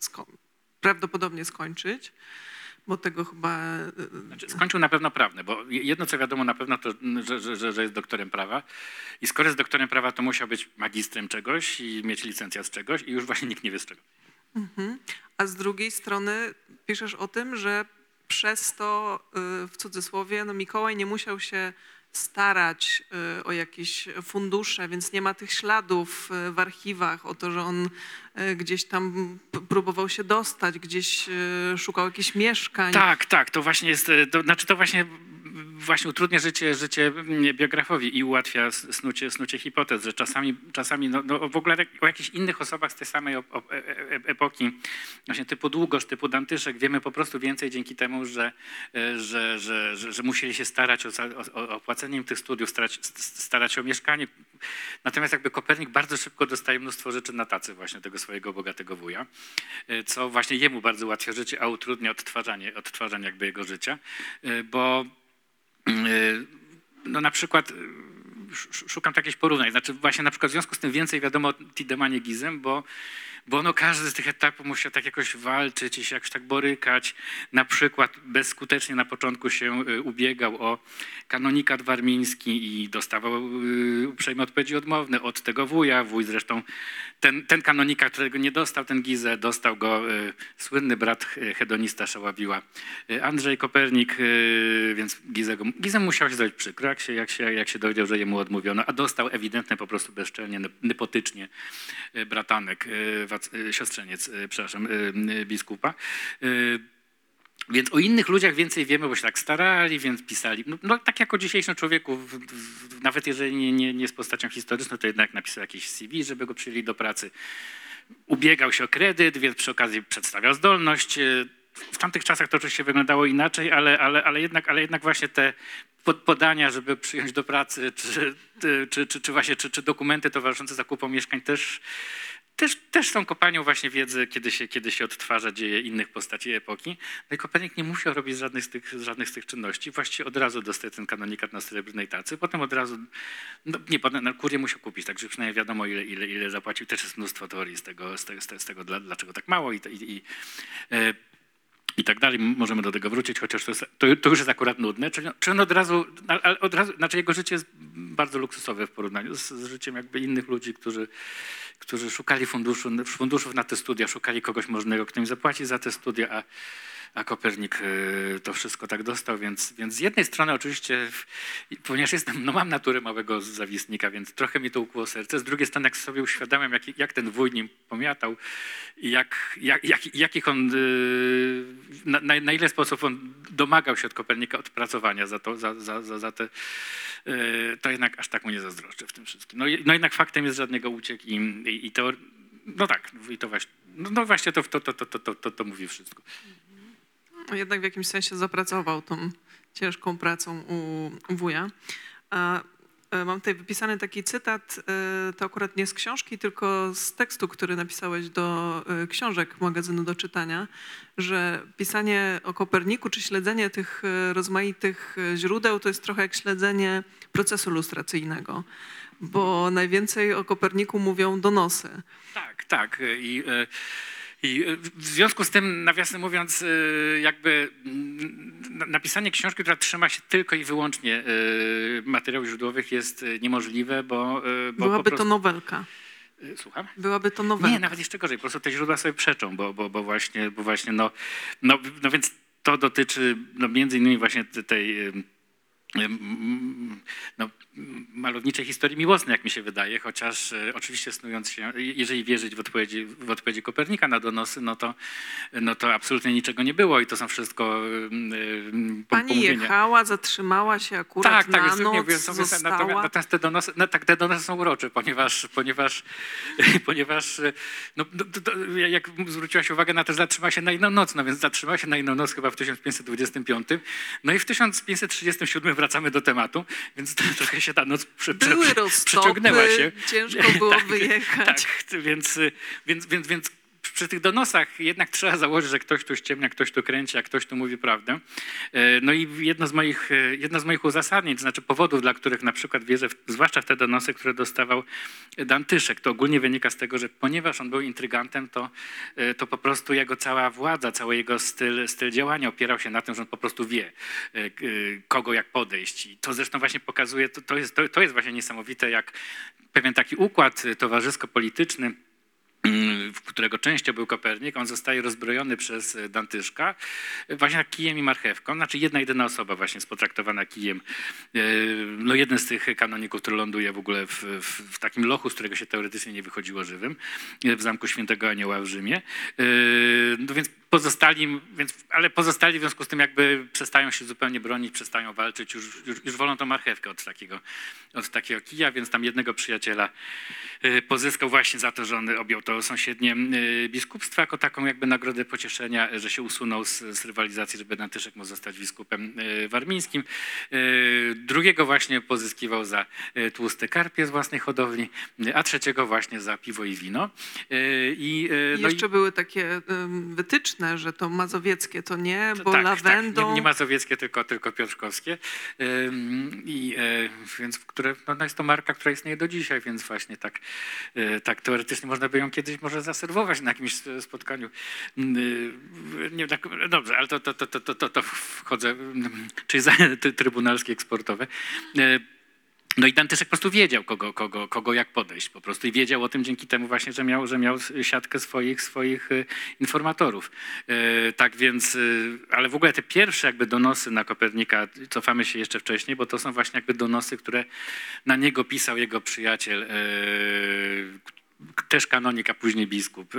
sko- prawdopodobnie skończyć, bo tego chyba e, Znaczy, skończył na pewno prawne, bo jedno co wiadomo na pewno, to że, że, że, że jest doktorem prawa i skoro jest doktorem prawa, to musiał być magistrem czegoś i mieć licencjat z czegoś i już właśnie nikt nie wie z czego. A z drugiej strony piszesz o tym, że przez to y, w cudzysłowie no Mikołaj nie musiał się starać y, o jakieś fundusze, więc nie ma tych śladów y, w archiwach o to, że on y, gdzieś tam próbował się dostać, gdzieś szukał jakichś mieszkań. Tak, tak, to właśnie jest, to, znaczy to właśnie, właśnie utrudnia życie, życie mm, biografowi i ułatwia snucie, snucie hipotez, że czasami, czasami no, no w ogóle tak o jakichś innych osobach z tej samej op- e- e- epoki, właśnie typu Długosz, typu Dantyszek, wiemy po prostu więcej dzięki temu, że, e, że, że, że, że musieli się starać o, o, opłacenie im tych studiów, starać, starać się o mieszkanie. Natomiast jakby Kopernik bardzo szybko dostaje mnóstwo rzeczy na tacy właśnie tego swojego bogatego wuja, e, co właśnie jemu bardzo ułatwia życie, a utrudnia odtwarzanie, odtwarzanie jakby jego życia, e, bo e, no na przykład sz- szukam tu jakichś porównań, znaczy właśnie na przykład w związku z tym więcej wiadomo o Tidemanie Gizem, bo bo no każdy z tych etapów musiał tak jakoś walczyć i się jakoś tak borykać. Na przykład bezskutecznie na początku się y, ubiegał o kanonikat warmiński i dostawał y, uprzejme odpowiedzi odmowne od tego wuja. Wuj zresztą ten, ten kanonikat, którego nie dostał ten Gizę, dostał go y, słynny brat hedonista Szałabiła, Andrzej Kopernik, więc Gizę, go, Gizę musiał się zrobić przykro, jak się, jak, się, jak się dowiedział, że jemu odmówiono, a dostał ewidentnie po prostu bezczelnie, nep- nepotycznie bratanek, y, siostrzeniec, y, przepraszam, y, biskupa. Więc o innych ludziach więcej wiemy, bo się tak starali, więc pisali. No, no tak jak o dzisiejszym człowieku, w, w, nawet jeżeli nie, nie, nie jest postacią historyczną, to jednak napisał jakieś CV, żeby go przyjęli do pracy. Ubiegał się o kredyt, więc przy okazji przedstawiał zdolność. W tamtych czasach to oczywiście wyglądało inaczej, ale, ale, ale, jednak, ale jednak właśnie te pod- podania, żeby przyjąć do pracy, czy, czy, czy, czy właśnie czy, czy dokumenty towarzyszące zakupom mieszkań też, też, też są kopalnią właśnie wiedzy, kiedy się, kiedy się odtwarza dzieje innych postaci epoki. No i Kopernik nie musiał robić żadnych z tych, żadnych z tych czynności. Właściwie od razu dostaje ten kanonikat na srebrnej tacy. Potem od razu, no nie, potem na kurię musiał kupić, także przynajmniej wiadomo ile, ile, ile zapłacił. Też jest mnóstwo teorii z tego, z z tego, z tego dla- dlaczego tak mało i, i, i e, i tak dalej. Możemy do tego wrócić, chociaż to, jest, to, to już jest akurat nudne. Czy, on od razu, od razu, znaczy jego życie jest bardzo luksusowe w porównaniu z, z życiem jakby innych ludzi, którzy, którzy szukali funduszu, funduszów na te studia, szukali kogoś możnego, kto im zapłaci za te studia, a, a Kopernik y, to wszystko tak dostał, więc, więc z jednej strony oczywiście, ponieważ jestem, no mam naturę małego zawistnika, więc trochę mi to ukłuło serce, z drugiej strony jak sobie uświadamiam, jak, jak ten wuj nim pomiatał i jak, jak, jak, jakich on, y, na, na, ile sposób on domagał się od Kopernika odpracowania za to, za, za, za, za te, y, to jednak aż tak mu nie zazdroszczę w tym wszystkim. No, no jednak faktem jest żadnego uciek i, i, i to, no tak, i to właśnie, no, no właśnie to, to, to, to, to, to, to mówi wszystko. Jednak w jakimś sensie zapracował tą ciężką pracą u wuja. A, e, Mam tutaj wypisany taki cytat, e, to akurat nie z książki, tylko z tekstu, który napisałeś do e, książek magazynu do czytania, że pisanie o Koperniku czy śledzenie tych rozmaitych źródeł to jest trochę jak śledzenie procesu lustracyjnego, bo najwięcej o Koperniku mówią donosy. Tak, tak. I, e, i e, w związku z tym, nawiasem mówiąc, e, jakby na- napisanie książki, która trzyma się tylko i wyłącznie e, materiałów źródłowych jest niemożliwe, bo... bo Byłaby po to prostu... nowelka. Słucham? Byłaby to nowelka. Nie, nawet jeszcze gorzej. Po prostu te źródła sobie przeczą, bo, bo, bo właśnie, bo właśnie no, no, no więc to dotyczy no, między innymi właśnie te- tej, no, malowniczej historii miłosnej, jak mi się wydaje, chociaż e, oczywiście snując się, jeżeli wierzyć w odpowiedzi, w odpowiedzi Kopernika na donosy, no to, no to absolutnie niczego nie było i to są wszystko Pani pomówienia. jechała, zatrzymała się akurat Tak, tak, na jest, noc, nie, wiem, są- została. natomiast, natomiast te donosy, no, tak, te donosy są urocze, ponieważ, ponieważ, ponieważ no, no, to, jak zwróciłaś uwagę na to, że zatrzymała się na inną noc, no więc zatrzymała się na inną noc chyba w 1525, no i w 1537 wracamy do tematu, więc trochę się ta noc prze, prze, Były przeciągnęła się. ciężko było Tak, wyjechać. Tak, więc, więc, więc, więc przy tych donosach jednak trzeba założyć, że ktoś tu ściemnia, ktoś tu kręci, a ktoś tu mówi prawdę. E, No i jedno z moich, e, jedno z moich uzasadnień, to znaczy powodów, dla których na przykład wierzę, w, zwłaszcza w te donosy, które dostawał Dantyszek, to ogólnie wynika z tego, że ponieważ on był intrygantem, to, e, to po prostu jego cała władza, cały jego styl, styl działania opierał się na tym, że on po prostu wie, kogo jak podejść. I to zresztą właśnie pokazuje, to, to, jest, to, to jest właśnie niesamowite, jak pewien taki układ towarzysko-polityczny, którego częścią był Kopernik, on zostaje rozbrojony przez e, Dantyszka e, właśnie kijem i marchewką. Znaczy jedna, jedyna osoba właśnie jest potraktowana kijem. E, No jeden z tych kanoników, który ląduje w ogóle w, w, w takim lochu, z którego się teoretycznie nie wychodziło żywym, w Zamku Świętego Anioła w Rzymie. No więc pozostali, więc, ale pozostali w związku z tym jakby przestają się zupełnie bronić, przestają walczyć, już, już, już wolą tą marchewkę od takiego, od takiego kija, więc tam jednego przyjaciela e, pozyskał właśnie za to, że on objął to sąsiednie e, biskupstwo jako taką jakby nagrodę pocieszenia, e, że się usunął z, z rywalizacji, żeby Dantyszek mógł zostać biskupem warmińskim. Drugiego właśnie pozyskiwał za tłuste karpie z własnej hodowli, a trzeciego właśnie za piwo i wino. I, I no i- jeszcze były takie ym, wytyczne, że to mazowieckie to nie, bo tak, lawendą... Tak, nie, nie mazowieckie, tylko, tylko piotrkowskie. I e, więc które, no, no jest to marka, która istnieje do dzisiaj, więc właśnie tak, e, tak teoretycznie można by ją kiedyś może zaserwować na jakimś spotkaniu. E, Nie, tak, dobrze, ale to, to, to, to, to, to, wchodzę, ym, czyli za, trybunalskie eksportowe. No i Dantyszek po prostu wiedział, kogo, kogo, kogo jak podejść po prostu i wiedział o tym dzięki temu właśnie, że miał, że miał siatkę swoich, swoich e, informatorów. E, Tak więc, e, ale w ogóle te pierwsze jakby donosy na Kopernika, cofamy się jeszcze wcześniej, bo to są właśnie jakby donosy, które na niego pisał jego przyjaciel, też kanonik, a później biskup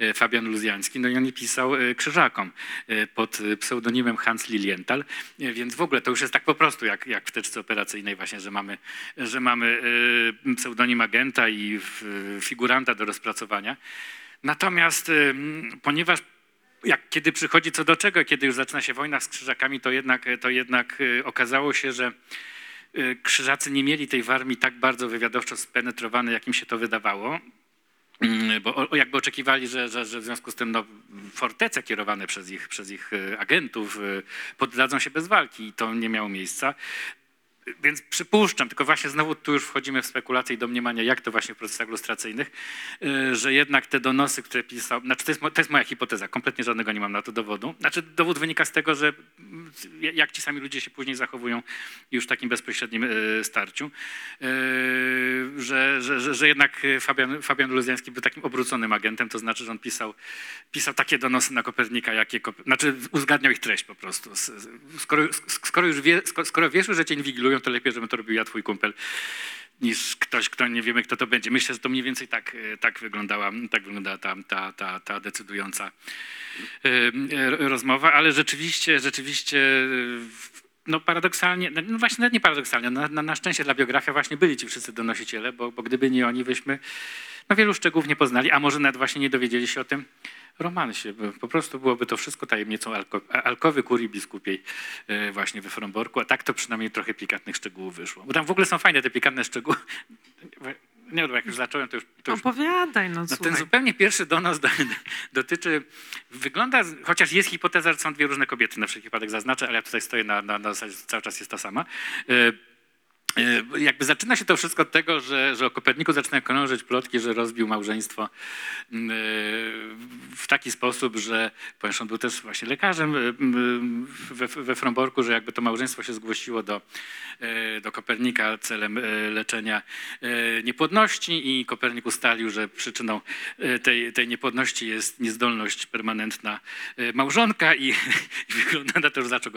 e, Fabian Luzjański. No i on pisał e, krzyżakom e, pod pseudonimem Hans Lilienthal, więc w ogóle to już jest tak po prostu jak, jak w teczce operacyjnej właśnie, że mamy, że mamy pseudonim agenta i figuranta do rozpracowania. Natomiast ponieważ jak, kiedy przychodzi co do czego, kiedy już zaczyna się wojna z krzyżakami, to jednak, to jednak okazało się, że krzyżacy nie mieli tej warmii tak bardzo wywiadowczo spenetrowanej, jak im się to wydawało. Mm, Bo jakby oczekiwali, że, że, że w związku z tym no, fortece kierowane przez ich, przez ich e, agentów e, poddadzą się bez walki i to nie miało miejsca. Więc przypuszczam, tylko właśnie znowu tu już wchodzimy w spekulacje i domniemania, jak to właśnie w procesach lustracyjnych, y, że jednak te donosy, które pisał, znaczy to jest, to jest moja hipoteza, kompletnie żadnego nie mam na to dowodu. Znaczy dowód wynika z tego, że mm, jak ci sami ludzie się później zachowują już w takim bezpośrednim y, starciu, y, że, że, że, że jednak Fabian, Fabian Luzjański był takim obróconym agentem, to znaczy, że on pisał, pisał takie donosy na Kopernika, jakie, znaczy uzgadniał ich treść po prostu. Skoro, skoro już wie, skoro, skoro wiesz, że cię inwigilują, to lepiej, żebym to robił ja, twój kumpel, niż ktoś, kto nie wiemy, kto to będzie. Myślę, że to mniej więcej tak, e, tak wyglądała, tak wyglądała ta, ta, ta, ta decydująca e, e, rozmowa, ale rzeczywiście, rzeczywiście no paradoksalnie, no właśnie nawet nie paradoksalnie, na, na, na szczęście dla biografia właśnie byli ci wszyscy donosiciele, bo, bo gdyby nie oni, byśmy no, wielu szczegółów nie poznali, a może nawet właśnie nie dowiedzieli się o tym romansie. Po prostu byłoby to wszystko tajemnicą alko, alkowy kurii biskupiej e, właśnie we Fromborku, a tak to przynajmniej trochę pikantnych szczegółów wyszło. Bo tam w ogóle są fajne te pikantne szczegóły. Nie, bo jak już zacząłem, to już... To już Opowiadaj, no, no ten zupełnie pierwszy donos do, dotyczy, wygląda, chociaż jest hipoteza, że są dwie różne kobiety, na wszelki wypadek zaznaczę, ale ja tutaj stoję na, na, na zasadzie, że cały czas jest ta sama. E, Jakby zaczyna się to wszystko od tego, że, że o Koperniku zaczynają krążyć plotki, że rozbił małżeństwo e, w taki sposób, że ponieważ on był też właśnie lekarzem e, we, we Fromborku, że jakby to małżeństwo się zgłosiło do, do Kopernika celem leczenia niepłodności i Kopernik ustalił, że przyczyną tej, tej niepłodności jest niezdolność permanentna małżonka i, i wygląda na to, że zaczął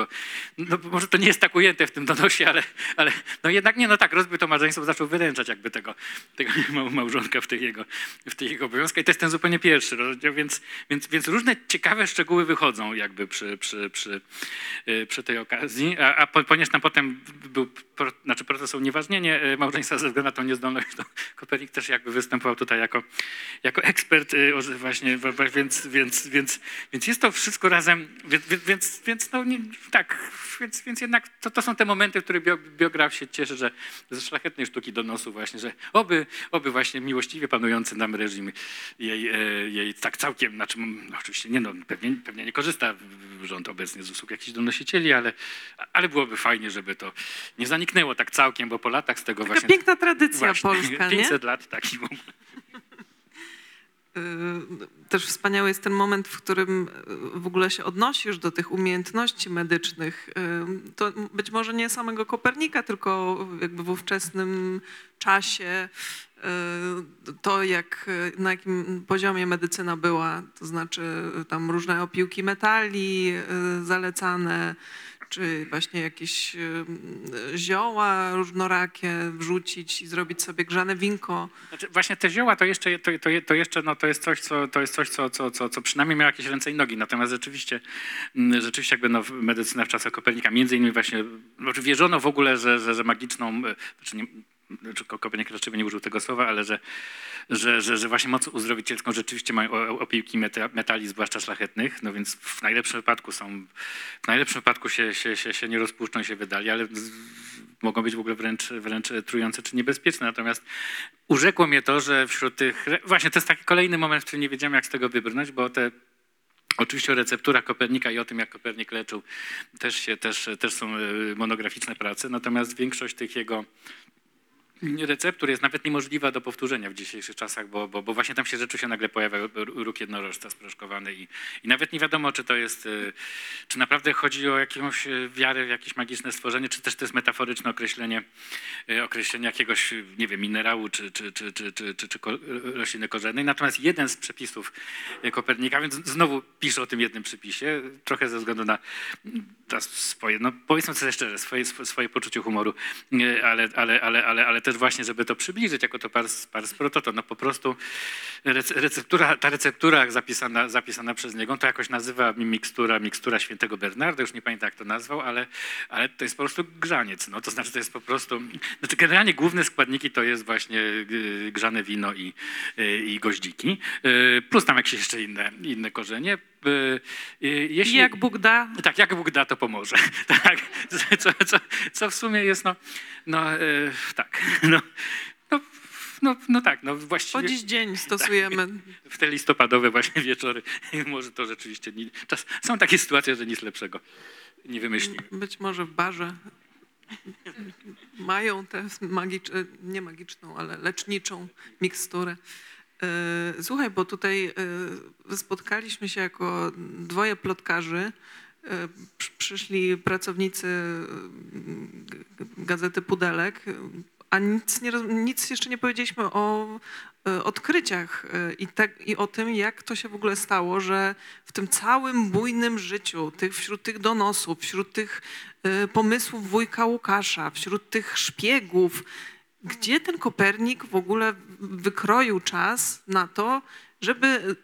no może to nie jest tak ujęte w tym donosie, ale, ale no jednak nie, no tak, rozbił to małżeństwo, zaczął wyręczać jakby tego, tego mał- małżonka w tych jego, w tych jego obowiązkach. I to jest ten zupełnie pierwszy rozdział, więc, więc, więc różne ciekawe szczegóły wychodzą jakby przy, przy, przy, y, przy tej okazji, a, a po- ponieważ tam potem był, pro, znaczy proces unieważnienie y, małżeństwa ze względu na tą niezdolność, to Kopernik też jakby występował tutaj jako, jako ekspert y, właśnie, więc, więc, więc, więc jest to wszystko razem, więc, więc- więc, no nie, tak, więc, więc jednak to, to są te momenty, w których bio, biograf się cieszy, że ze szlachetnej sztuki donosu właśnie, że oby, oby właśnie miłościwie panujący nam reżim jej, e, jej tak całkiem, znaczy no, oczywiście nie no, pewnie, pewnie nie korzysta rząd obecnie z usług jakichś donosicieli, ale, ale byłoby fajnie, żeby to nie zaniknęło tak całkiem, bo po latach z tego Taka właśnie... piękna tradycja właśnie, polska, nie? 500 lat tak i w ogóle. Y, Też wspaniały jest ten moment, w którym y, w ogóle się odnosisz do tych umiejętności medycznych. Y, To być może nie samego Kopernika, tylko jakby w ówczesnym czasie to, jak, na jakim poziomie medycyna była, to znaczy tam różne opiłki metali zalecane, czy właśnie jakieś zioła różnorakie wrzucić i zrobić sobie grzane winko. Znaczy, właśnie te zioła to jeszcze, to, to, to jeszcze no, to jest coś, co, to jest coś co, co, co, co przynajmniej miało jakieś ręce i nogi. Natomiast rzeczywiście, mm, rzeczywiście jakby no, medycyna w czasach Kopernika, między innymi właśnie, znaczy wierzono w ogóle, że, że, że magiczną, e, znaczy nie, znaczy Ko- Kopernik raczej nie użył tego słowa, ale że, że, że, że właśnie moc uzdrowicielską rzeczywiście mają opiłki meta, metali, zwłaszcza szlachetnych, no więc w najlepszym wypadku są, w najlepszym wypadku się, się, się, się nie rozpuszczą, się wydali, ale mogą być w ogóle wręcz, wręcz trujące czy niebezpieczne. Natomiast urzekło mnie to, że wśród tych, właśnie to jest taki kolejny moment, w którym nie wiedziałem jak z tego wybrnąć, bo te Oczywiście o recepturach Kopernika i o tym, jak Kopernik leczył, też, się, też, też są e, monograficzne prace, natomiast większość tych jego receptur jest nawet niemożliwa do powtórzenia w dzisiejszych czasach, bo, bo, bo właśnie tam się rzeczy się nagle pojawia róg jednorożca sproszkowany i, i nawet nie wiadomo, czy to jest, e, czy naprawdę chodzi o jakąś e, wiarę w jakieś magiczne stworzenie, czy też to jest metaforyczne określenie, e, określenie jakiegoś, nie wiem, minerału czy, czy, czy, czy, czy, czy, czy rośliny korzennej. Natomiast jeden z przepisów Kopernika, więc znowu piszę o tym jednym przypisie, trochę ze względu na na swoje, no powiedzmy sobie szczerze, swoje, swoje poczucie humoru, ale, ale, ale, ale, ale też właśnie, żeby to przybliżyć jako to pars, pars prototo, no po prostu rece- receptura, ta receptura zapisana, zapisana przez niego, to jakoś nazywa mi mikstura, mikstura świętego Bernarda, już nie pamiętam jak to nazwał, ale, ale to jest po prostu grzaniec, no to znaczy to jest po prostu, znaczy generalnie główne składniki to jest właśnie y, grzane wino i, y, i goździki, y, plus tam jakieś jeszcze inne, inne korzenie. Y, y, Jeśli, jak Bóg da, tak, jak Bóg da, to pomoże. Tak, co, co, co w sumie jest, no, no e, tak, no, no, no, no tak, no po właściwie dziś dzień stosujemy. w te listopadowe właśnie wieczory może to rzeczywiście, nie, czas, są takie sytuacje, że nic lepszego nie wymyślimy. Być może w barze mają tę magicz, nie magiczną, ale leczniczą miksturę. E, Słuchaj, bo tutaj e, spotkaliśmy się jako dwoje plotkarzy. E, przy- Przyszli pracownicy gazety Pudelek, a nic, nie, nic jeszcze nie powiedzieliśmy o odkryciach i, tak, i o tym, jak to się w ogóle stało, że w tym całym bujnym życiu, tych, wśród tych donosów, wśród tych pomysłów wujka Łukasza, wśród tych szpiegów, gdzie ten Kopernik w ogóle wykroił czas na to, żeby e, e,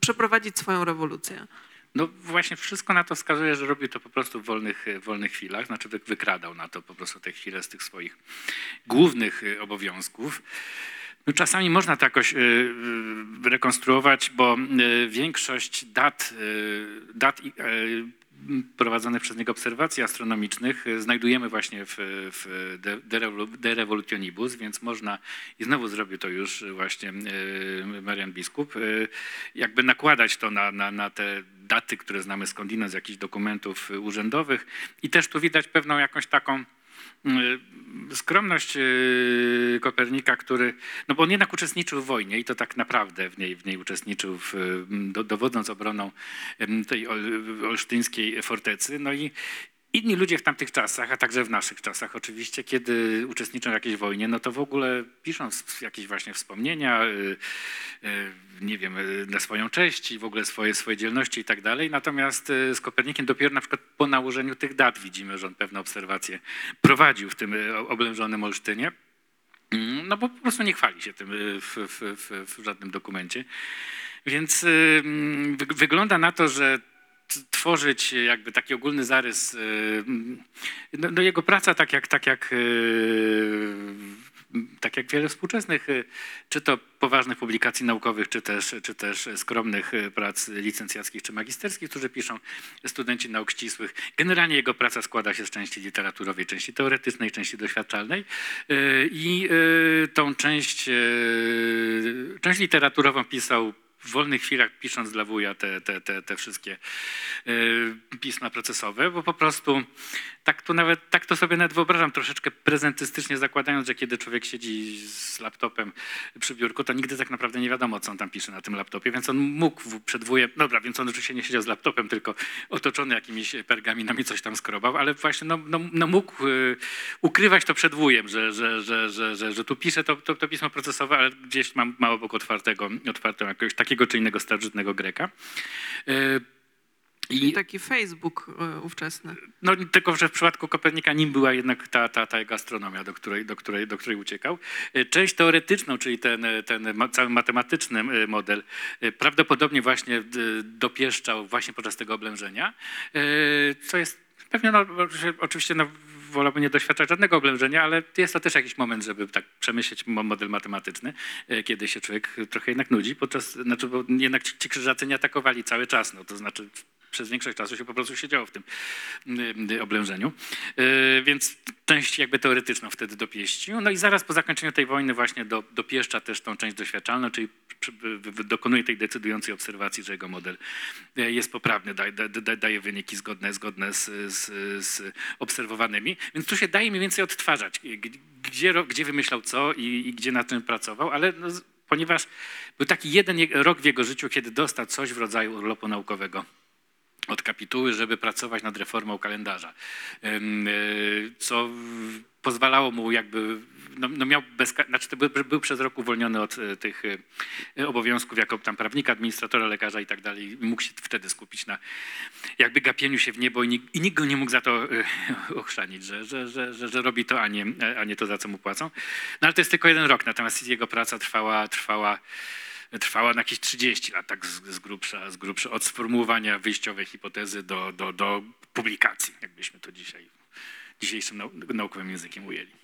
przeprowadzić swoją rewolucję? No właśnie wszystko na to wskazuje, że robił to po prostu w wolnych, w wolnych chwilach, znaczy wy- wykradał na to po prostu te chwile z tych swoich głównych y, obowiązków. No, czasami można to jakoś y, y, rekonstruować, bo y, większość dat, y, dat y, prowadzonych przez niego obserwacji astronomicznych y, znajdujemy właśnie w, w De, De, Revolu- De Revolutionibus, więc można, i znowu zrobił to już właśnie y, Marian Biskup, y, jakby nakładać to na, na, na te daty, które znamy skądinąd z jakichś dokumentów urzędowych. I też tu widać pewną jakąś taką skromność y, Kopernika, który, no bo on jednak uczestniczył w wojnie i to tak naprawdę w niej, w niej uczestniczył, w, do, dowodząc obroną tej ol- olsztyńskiej fortecy. No i inni ludzie w tamtych czasach, a także w naszych czasach oczywiście, kiedy uczestniczą w jakiejś wojnie, no to w ogóle piszą jakieś właśnie wspomnienia, y, y, nie wiem, y, na swoją cześć i w ogóle swoje, swoje dzielności i tak dalej. Natomiast z Kopernikiem dopiero na przykład po nałożeniu tych dat widzimy, że on pewne obserwacje prowadził w tym oblężonym Olsztynie. Mm, No bo po prostu nie chwali się tym w, w, w, w żadnym dokumencie. Więc wy- wygląda na to, że tworzyć jakby taki ogólny zarys, mm, no, no jego praca tak jak, tak jak, y, tak jak wiele współczesnych, czy to poważnych publikacji naukowych, czy też, czy też skromnych prac licencjackich czy magisterskich, którzy piszą studenci nauk ścisłych. Generalnie jego praca składa się z części literaturowej, części teoretycznej, części doświadczalnej i tą część, część literaturową pisał w wolnych chwilach, pisząc dla wuja te, te, te, te wszystkie y, pisma procesowe, bo po prostu tak to nawet, tak to sobie nawet wyobrażam, troszeczkę prezentystycznie zakładając, że kiedy człowiek siedzi z laptopem przy biurku, to nigdy tak naprawdę nie wiadomo, co on tam pisze na tym laptopie, więc on mógł przed wujem, dobra, więc on oczywiście nie siedział z laptopem, tylko otoczony jakimiś pergaminami coś tam skrobał, ale właśnie no, no, no mógł y, ukrywać to przed wujem, że, że, że, że, że, że tu pisze to, to, to pismo procesowe, ale gdzieś mam ma obok otwartego, otwartego jakiegoś takiego czy innego starożytnego Greka. I taki Facebook y, ówczesny. no, tylko, że w przypadku Kopernika nim była jednak ta, ta, ta jego astronomia, do której, do, której, do której uciekał. E, Część teoretyczną, czyli ten, ten ma- cały matematyczny e, model, e, prawdopodobnie właśnie e, dopieszczał właśnie podczas tego oblężenia, e, co jest pewnie, no, oczywiście- no, wolałbym nie doświadczać żadnego oblężenia, ale jest to też jakiś moment, żeby tak przemyśleć mo- model matematyczny, e, kiedy się człowiek trochę jednak nudzi, podczas, znaczy, bo jednak ci, ci krzyżacy nie atakowali cały czas, no to znaczy przez większość czasu się po prostu siedziało w tym y, oblężeniu. Y, Więc część jakby teoretyczną wtedy dopieścił. No i zaraz po zakończeniu tej wojny właśnie do, dopieszcza też tą część doświadczalną, czyli dokonuje tej decydującej obserwacji, że jego model y, jest poprawny, daje, daje, wyniki zgodne, zgodne z, z, z obserwowanymi. Więc tu się daje mniej więcej odtwarzać, gdzie, gdzie wymyślał co i, i gdzie nad tym pracował, ale no, ponieważ był taki jeden je- rok w jego życiu, kiedy dostał coś w rodzaju urlopu naukowego od kapituły, żeby pracować nad reformą kalendarza, e, co pozwalało mu jakby, no, no miał bez, znaczy był, był przez rok uwolniony od e, tych e, obowiązków jako tam prawnika, administratora, lekarza i tak dalej. Mógł się wtedy skupić na jakby gapieniu się w niebo i nikt, i nikt go nie mógł za to ochrzanić, że, że, że, że, że robi to, a nie, a nie to, za co mu płacą. No ale to jest tylko jeden rok, natomiast jego praca trwała, trwała trwała na jakieś 30 lat, tak z, z, grubsza, z grubsza, od sformułowania wyjściowej hipotezy do, do, do publikacji, jakbyśmy to dzisiaj dzisiejszym nau- naukowym językiem ujęli.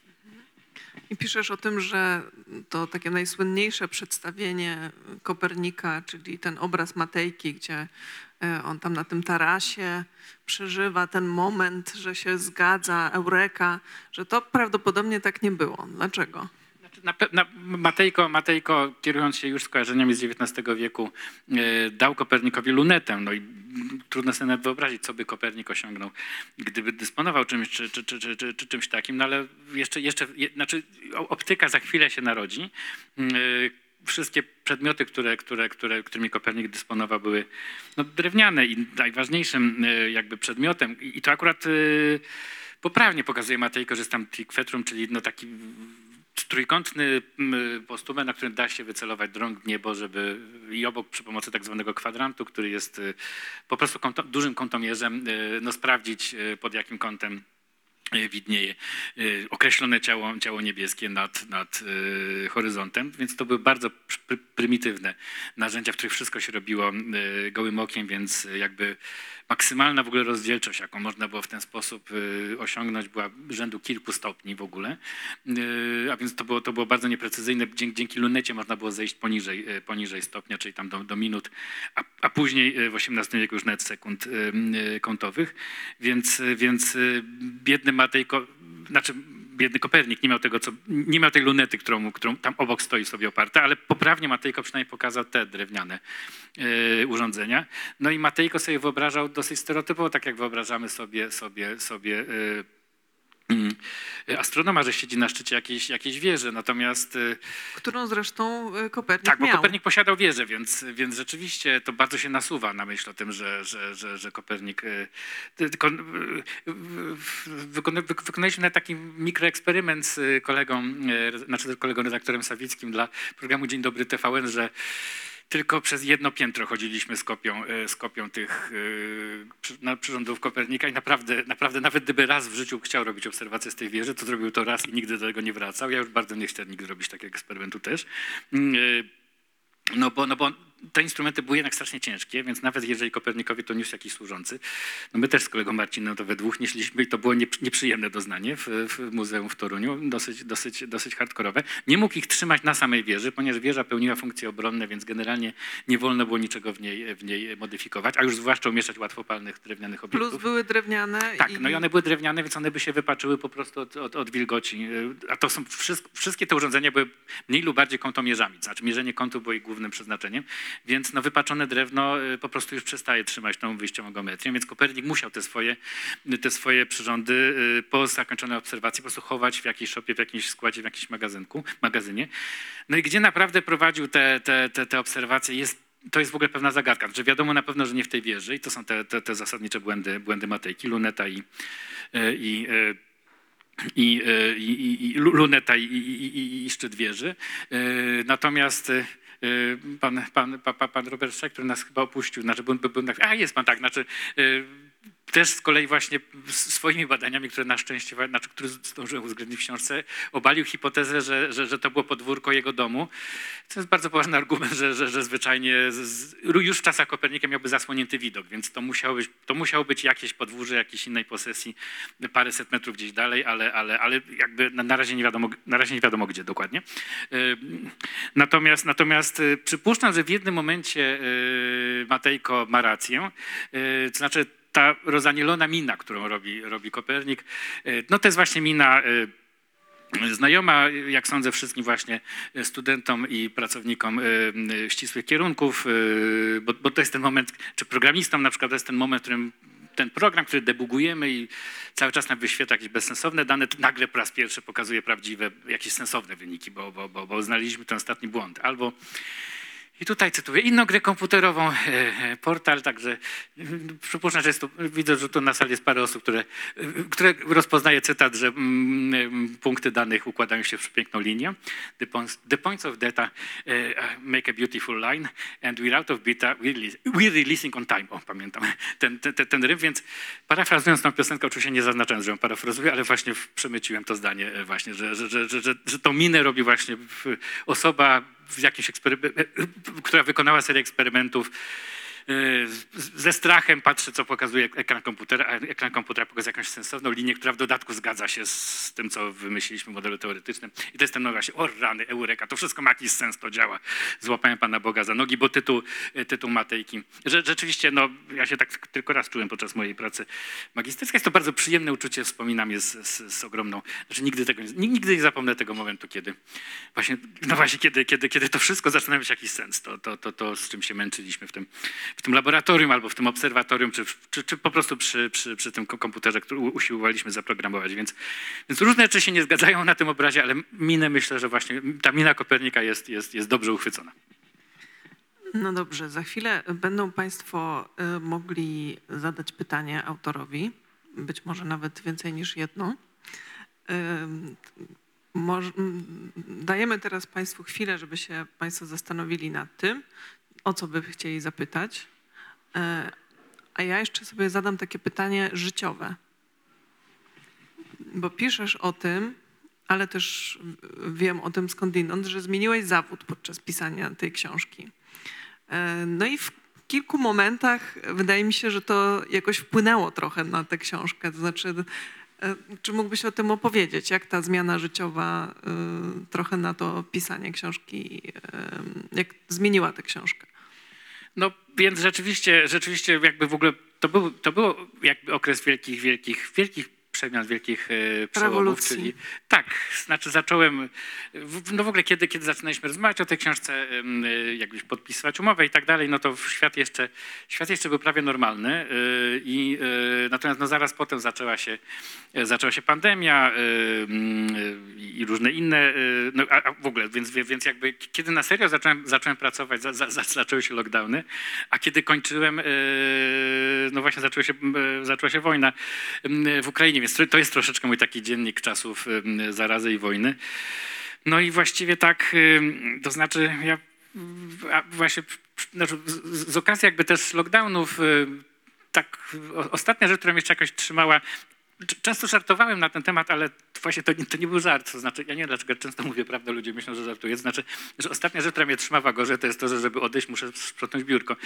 I piszesz o tym, że to takie najsłynniejsze przedstawienie Kopernika, czyli ten obraz Matejki, gdzie e, on tam na tym tarasie przeżywa ten moment, że się zgadza, eureka, że to prawdopodobnie tak nie było. Dlaczego? Na, na, Matejko, Matejko, kierując się już skojarzeniami z XIX wieku, e, dał Kopernikowi lunetę. No i trudno sobie nawet wyobrazić, co by Kopernik osiągnął, gdyby dysponował czymś, czy, czy, czy, czy, czy, czy czymś takim. No ale jeszcze, jeszcze je, znaczy, optyka za chwilę się narodzi. Mm, e, Wszystkie przedmioty, które, które, które, którymi Kopernik dysponował, były no, drewniane i najważniejszym e, jakby przedmiotem, i to akurat poprawnie pokazuje Matejko, że jest tam czyli no taki trójkątny mm, postument, na którym da się wycelować drąg niebo, żeby i obok przy pomocy tak zwanego kwadrantu, który jest y, po prostu kąto, dużym kątomierzem, y, no sprawdzić y, pod jakim kątem widnieje określone ciało, ciało niebieskie nad, nad horyzontem, więc to były bardzo pr- prymitywne narzędzia, w których wszystko się robiło gołym okiem, więc jakby maksymalna w ogóle rozdzielczość, jaką można było w ten sposób y, osiągnąć, była rzędu kilku stopni w ogóle, Y, a więc to było, to było bardzo nieprecyzyjne. Dzięki, dzięki lunecie można było zejść poniżej, y, poniżej stopnia, czyli tam do, do minut, a, a później w XVIII wieku już nawet sekund kątowych, więc, więc biedny Matejko, znaczy biedny Kopernik nie miał tego, co, nie miał tej lunety, którą, którą tam obok stoi sobie oparta, ale poprawnie Matejko przynajmniej pokazał te drewniane y, urządzenia. No i Matejko sobie wyobrażał dosyć stereotypowo, tak jak wyobrażamy sobie, sobie, sobie y, mm, mm, astronoma, że siedzi na szczycie jakiejś, jakiejś wieży. Natomiast y, Którą zresztą y, Kopernik tak, bo miał. Kopernik posiadał wieżę, więc, więc rzeczywiście to bardzo się nasuwa na myśl o tym, że, że, że, że Kopernik. y, Tylko, wykonaliśmy nawet taki mikroeksperyment z kolegą, znaczy z kolegą redaktorem Sawickim dla programu Dzień Dobry TVN, że tylko przez jedno piętro chodziliśmy z kopią, y, z kopią tych przy- na- przyrządów Kopernika i naprawdę, naprawdę nawet gdyby raz w życiu chciał robić obserwację z tej wieży, to zrobił to raz i nigdy do tego nie wracał. Ja już bardzo nie chcę nigdy robić takiego eksperymentu też. Mm, y, no bo, no bo te instrumenty były jednak strasznie ciężkie, więc nawet jeżeli Kopernikowi to niósł jakiś służący, no my też z kolegą Marcinem to we dwóch nieśliśmy i to było niep- nieprzyjemne doznanie w, w muzeum w Toruniu, dosyć, dosyć, dosyć hardkorowe. Nie mógł ich trzymać na samej wieży, ponieważ wieża pełniła funkcje obronne, więc generalnie nie wolno było niczego w niej, w niej modyfikować, a już zwłaszcza umieszczać łatwopalnych drewnianych obiektów. Plus były drewniane. Tak, no i one były drewniane, więc one by się wypaczyły po prostu od, od, od wilgoci. A to są wszystko, wszystkie te urządzenia były mniej lub bardziej kątomierzami, to znaczy mierzenie kątu było ich głównym przeznaczeniem, więc no wypaczone drewno yy, po prostu już przestaje trzymać tą wyjściową geometrię, więc Kopernik musiał te swoje, te swoje przyrządy yy, po zakończonej obserwacji po prostu chować w jakiejś szopie, w jakimś składzie, w jakimś magazynku, magazynie. No i gdzie naprawdę prowadził te, te, te, te obserwacje jest to jest w ogóle pewna zagadka. Znaczy wiadomo na pewno, że nie w tej wieży i to są te, te, te zasadnicze błędy, błędy Matejki, Luneta i, e, i, i, i, i, i Lu- Luneta i, i, i, i szczyt wieży. Natomiast pan, pan, pan, pan- pan Robert Szczek, który nas chyba opuścił, znaczy był, był, był, a jest pan tak, znaczy e, też z kolei właśnie swoimi badaniami, które na szczęście, znaczy, które zdążyłem uwzględnić w książce, obalił hipotezę, że, że, że to było podwórko jego domu. To jest bardzo poważny argument, że, że, że zwyczajnie z, już w czasach Kopernika miałby zasłonięty widok, więc to musiało być, to musiało być jakieś podwórze jakiejś innej posesji, paręset metrów gdzieś dalej, ale, ale, ale jakby na, razie nie wiadomo, na razie nie wiadomo gdzie dokładnie. Natomiast, natomiast y, przypuszczam, że w jednym momencie y, Matejko ma rację, y, to znaczy ta rozanielona mina, którą robi, robi Kopernik, y, no to jest właśnie mina y, znajoma, jak sądzę, wszystkim właśnie studentom i pracownikom y, ścisłych kierunków, bo, bo to jest ten moment, czy programistom na przykład to jest ten moment, w którym ten program, który debugujemy i cały czas nam wyświetla jakieś bezsensowne dane, nagle po raz pierwszy pokazuje prawdziwe, jakieś sensowne wyniki, bo, bo, bo, bo znaleźliśmy ten ostatni błąd. Albo i tutaj cytuję inną grę komputerową, e, e, portal, także mm, przypuszczam, że jest tu, widzę, że tu na sali jest parę osób, które, e, które rozpoznaje cytat, że mm, mm, punkty danych układają się w przepiękną linię. The points, the points of data make a beautiful line and we're out of beta, we're, releasing on time. O, pamiętam ten, ten, ten, rym, więc parafrazując tą piosenkę, oczywiście nie zaznaczałem, że ją parafrazuję, ale właśnie przemyciłem to zdanie właśnie, że, że, że, że, że, tą minę robi właśnie osoba w jakimś eksperymen- która wykonała serię eksperymentów ze strachem patrzy, co pokazuje ekran komputera, a ekran komputera pokazuje jakąś sensowną linię, która w dodatku zgadza się z tym, co wymyśliliśmy w modelu teoretycznym. I to jest ten no właśnie, o rany, eureka, to wszystko ma jakiś sens, to działa. Złapałem Pana Boga za nogi, bo tytuł, y, tytuł Matejki. Że, rzeczywiście, no, ja się tak tylko raz czułem podczas mojej pracy magisterskiej. Jest to bardzo przyjemne uczucie, wspominam je z, z, z ogromną, znaczy nigdy, tego, nigdy nie zapomnę tego momentu, kiedy właśnie, no właśnie, kiedy, kiedy, kiedy to wszystko zaczyna mieć jakiś sens, to, to, to, to z czym się męczyliśmy w tym, w tym laboratorium albo w tym obserwatorium, czy, czy, czy po prostu przy, przy, przy tym ko- komputerze, który usiłowaliśmy zaprogramować. Więc, więc różne rzeczy się nie zgadzają na tym obrazie, ale minę myślę, że właśnie ta mina Kopernika jest, jest, jest dobrze uchwycona. No dobrze, za chwilę będą Państwo y, mogli zadać pytanie autorowi, być może nawet więcej niż jedno. M, dajemy teraz Państwu chwilę, żeby się Państwo zastanowili nad tym, o co by chcieli zapytać. E, A ja jeszcze sobie zadam takie pytanie życiowe. Bo piszesz o tym, ale też wiem o tym skądinąd, że zmieniłeś zawód podczas pisania tej książki. E, No i w kilku momentach wydaje mi się, że to jakoś wpłynęło trochę na tę książkę. To znaczy, e, czy mógłbyś o tym opowiedzieć, jak ta zmiana życiowa trochę na to pisanie książki, jak zmieniła tę książkę? No więc rzeczywiście, rzeczywiście jakby w ogóle to był, to był jakby okres wielkich, wielkich, wielkich przemian, wielkich e, przełomów, Rewolucji. czyli tak, znaczy zacząłem, no w ogóle kiedy, kiedy zaczynaliśmy rozmawiać o tej książce, e, jakbyś podpisywać umowę i tak dalej, no to świat jeszcze, świat jeszcze był prawie normalny e, i natomiast no zaraz potem zaczęła się, zaczęła się pandemia mm, i różne inne, no a, w ogóle, więc, więc jakby kiedy na serio zacząłem, zacząłem pracować, za, za, za, zaczęły się lockdowny, a kiedy kończyłem, no właśnie zaczęła się, zaczęła się wojna w Ukrainie, to- jest troszeczkę mój taki dziennik czasów zarazy i wojny. No i właściwie tak, to znaczy ja właśnie znaczy z, z okazji jakby też lockdownów, tak ostatnia rzecz, która mnie jeszcze jakoś trzymała, często żartowałem na ten temat, ale właśnie to, nie- to nie był żart, to znaczy ja nie wiem dlaczego często mówię prawdę, ludzie myślą, że żartuję, to znaczy, że ostatnia rzecz, która mnie trzyma w agorze, to jest to, że żeby odejść muszę sprzątnąć biurko.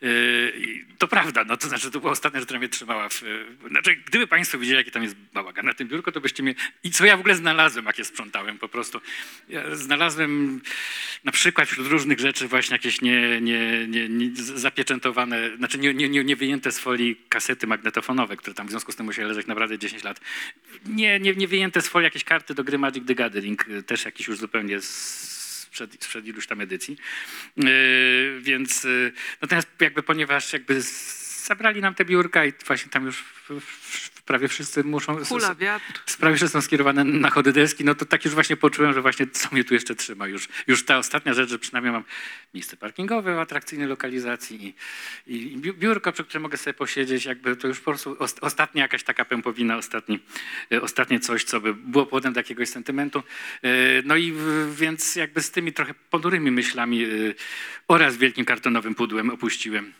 Yy, to prawda, no to znaczy to była ostatnia rzecz, która mnie trzymała w... Znaczy, gdyby państwo widzieli, jaki tam jest bałagan na tym biurku, to byście mnie... I co ja w ogóle znalazłem, jak je sprzątałem po prostu. Ja znalazłem na przykład wśród różnych rzeczy właśnie jakieś nie, nie, nie, nie zapieczętowane, znaczy nie, nie, nie, nie wyjęte z folii kasety magnetofonowe, które tam w związku z tym musiały leżeć naprawdę 10 lat. Nie, nie, nie wyjęte z folii jakieś karty do gry Magic the Gathering, y, też jakiś już zupełnie sprzed, sprzed iluś tam edycji. Yy, więc yy, natomiast jakby ponieważ jakby z- zabrali nam te biurka i właśnie tam już prawie wszyscy muszą... Kula, wiatr. sprawy, że są skierowane na chody deski, no to tak już właśnie poczułem, że właśnie co mnie tu jeszcze trzyma. Już, już ta ostatnia rzecz, że przynajmniej mam miejsce parkingowe w atrakcyjnej lokalizacji i, i bi- biurko, przy którym mogę sobie posiedzieć, jakby to już po prostu os- ostatnia jakaś taka pępowina, ostatni, e, ostatnie coś, co by było powodem do jakiegoś sentymentu. E, No i więc jakby z tymi trochę ponurymi myślami e, oraz wielkim kartonowym pudłem opuściłem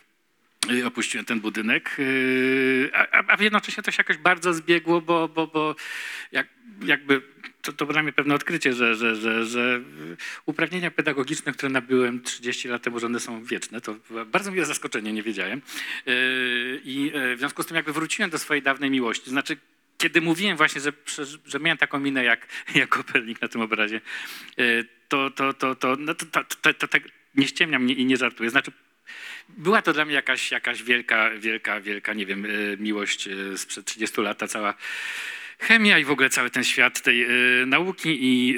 opuściłem ten budynek, y, a, a- jednocześnie to się jakoś bardzo zbiegło, bo, bo, bo jak, jakby to, to dla mnie pewne odkrycie, że, że, że, że uprawnienia pedagogiczne, które nabyłem 30 lat temu, że one są wieczne, to bardzo miłe zaskoczenie, nie wiedziałem. Y, I y, w związku z tym jakby wróciłem do swojej dawnej miłości. Znaczy, kiedy mówiłem właśnie, że, że miałem taką minę jak, jak Kopernik na tym obrazie, y, to, to, to, to, no to, to, to, to, to nie ściemniam i nie żartuję. Znaczy, była to dla mnie jakaś, jakaś wielka, wielka, wielka, nie wiem, y, miłość y, sprzed 30 lat, ta cała chemia i w ogóle cały ten świat tej y, nauki i,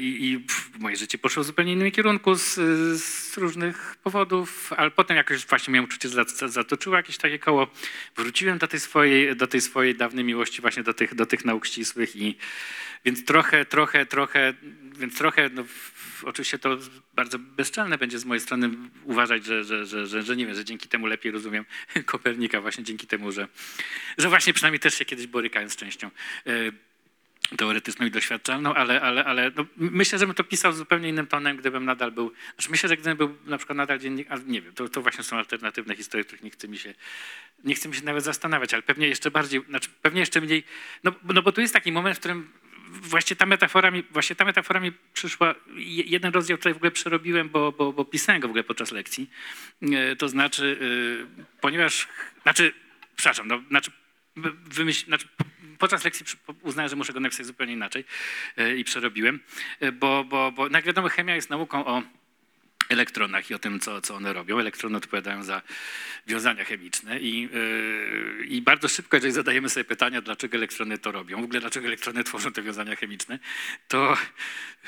i, moje życie poszło w zupełnie innym kierunku z, z różnych powodów, ale potem jakoś właśnie miałem uczucie, że za- zatoczyło jakieś takie koło. Wróciłem do tej swojej, do tej swojej dawnej miłości właśnie do tych, do tych nauk ścisłych i więc trochę, trochę, trochę, więc trochę, no, oczywiście to bardzo bezczelne będzie z mojej strony uważać, że, że, że, że, że nie wiem, że dzięki temu lepiej rozumiem Kopernika, właśnie dzięki temu, że, że właśnie przynajmniej też się kiedyś borykałem z częścią e, teoretyczną i doświadczalną, ale, ale, ale no, myślę, że bym to pisał zupełnie innym tonem, gdybym nadal był, znaczy myślę, że gdybym był na przykład nadal dziennik, nie wiem, to, to właśnie są alternatywne historie, których nie chce mi się, nie chce mi się nawet zastanawiać, ale pewnie jeszcze bardziej, znaczy pewnie jeszcze mniej, no, no bo tu jest taki moment, w którym właśnie ta metafora mi, właśnie ta metafora mi przyszła, je- jeden rozdział tutaj w ogóle przerobiłem, bo, bo, bo pisałem go w ogóle podczas lekcji, E, to znaczy, e, ponieważ, znaczy, przepraszam, no, znaczy, wy- wymyśl, znaczy podczas lekcji uznałem, że muszę go napisać zupełnie inaczej e, i przerobiłem, bo, bo, bo jak wiadomo chemia jest nauką o elektronach i o tym, co, co one robią. Elektrony odpowiadają za wiązania chemiczne i, yy, i bardzo szybko, jeżeli zadajemy sobie pytania, dlaczego elektrony to robią, w ogóle dlaczego elektrony tworzą te wiązania chemiczne, to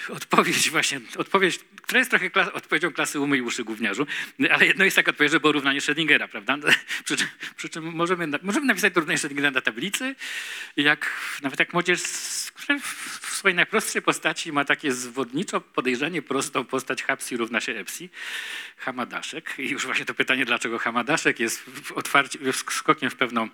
odpowiedź właśnie, odpowiedź, która jest trochę klas, odpowiedzią klasy umy i uszy gówniarzu, ale jedno jest taka odpowiedź, że było równanie Schrödingera, prawda? Przy czym, przy czym możemy, możemy napisać to równanie Schrödingera na tablicy, jak, nawet jak młodzież w swojej najprostszej postaci ma takie zwodniczo podejrzanie prostą postać Hapsi równa się Hamadaszek. I już właśnie to pytanie, dlaczego Hamadaszek jest otwarcie, w- skokiem w pewną,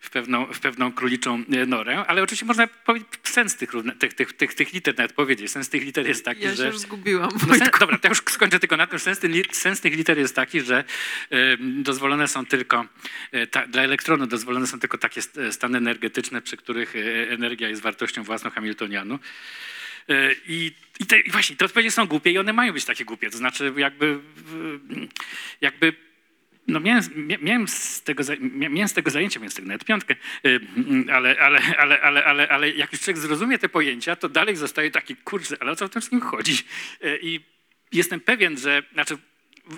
w pewną, w pewną króliczą e, norę, ale oczywiście można powiedzieć sens tych, tych, tych, tych, tych liter nawet powiedzieć. Sens tych liter jest taki, Ja się że... już zgubiłam. No sen, dobra, to już skończę tylko na tym. Sens, tych li- sens tych liter jest taki, że e, dozwolone są tylko, e, ta, dla elektronu dozwolone są tylko takie st- stany energetyczne, przy których e, energia jest wartością własną Hamiltonianu. I, i, te, I właśnie te odpowiedzi są głupie i one mają być takie głupie. To znaczy jakby, jakby no miałem, mia- miałem, z tego, miałem z tego zajęcie, miałem z tego nawet piątkę, y, ale, ale, ale, ale, ale, ale jak już człowiek zrozumie te pojęcia, to dalej zostaje taki, kurczę, ale o co w tym wszystkim chodzi? Y, I jestem pewien, że, znaczy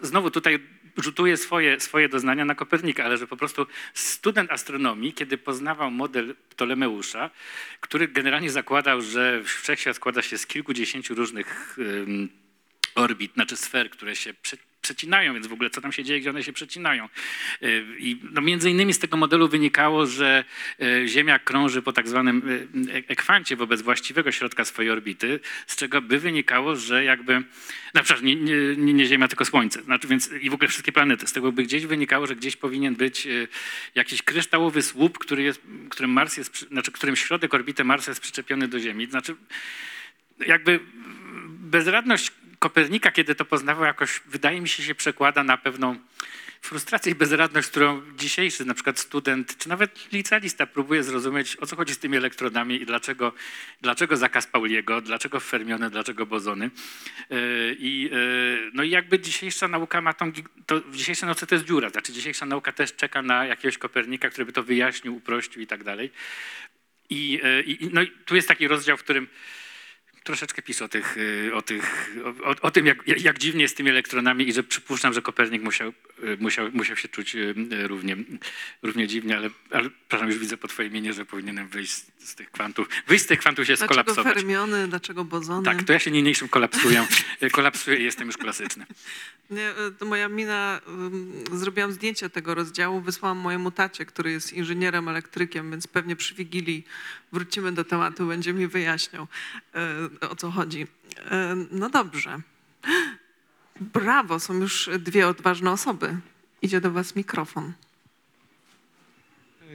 znowu tutaj rzutuje swoje, swoje doznania na Kopernika, ale że po prostu student astronomii, kiedy poznawał model Ptolemeusza, który generalnie zakładał, że wszechświat składa się z kilkudziesięciu różnych orbit, znaczy sfer, które się przecinają, więc w ogóle co tam się dzieje, gdzie one się przecinają. Y, I no między innymi z tego modelu wynikało, że y, Ziemia krąży po tak zwanym y, ekwancie wobec właściwego środka swojej orbity, z czego by wynikało, że jakby, na przykład nie, nie, nie Ziemia, tylko Słońce, znaczy, więc i w ogóle wszystkie planety, z tego by gdzieś wynikało, że gdzieś powinien być jakiś kryształowy słup, który jest, którym Mars jest, znaczy, którym środek orbity Marsa jest przyczepiony do Ziemi, znaczy jakby bezradność Kopernika, kiedy to poznawał, jakoś wydaje mi się, się przekłada na pewną frustrację i bezradność, którą dzisiejszy na przykład student, czy nawet licealista próbuje zrozumieć, o co chodzi z tymi elektronami i dlaczego, dlaczego zakaz Pauliego, dlaczego fermiony, dlaczego bozony. Yy, I, yy, no i jakby dzisiejsza nauka ma tą, to w dzisiejszej nauce to jest dziura, znaczy dzisiejsza nauka też czeka na jakiegoś Kopernika, który by to wyjaśnił, uprościł i tak dalej. I, i, no i tu jest taki rozdział, w którym troszeczkę pisze o, tych, y, o, tych, o, o tym, jak, jak dziwnie jest z tymi elektronami i że przypuszczam, że Kopernik musiał, y, musiał, musiał się czuć y, równie, równie dziwnie, ale, ale przepraszam, już widzę po twojej minie, że powinienem wyjść z, z tych kwantów. Wyjść z tych kwantów się Dlaczego skolapsować. fermiony, dlaczego bozony? Tak, to ja się niniejszym kolapsuję, kolapsuję i jestem już klasyczny. Nie, moja mina, zrobiłam zdjęcie tego rozdziału, wysłałam mojemu tacie, który jest inżynierem elektrykiem, więc pewnie przy Wigilii wrócimy do tematu, będzie mi wyjaśniał, o co chodzi. Y, No dobrze. Brawo, są już dwie odważne osoby. Idzie do was mikrofon.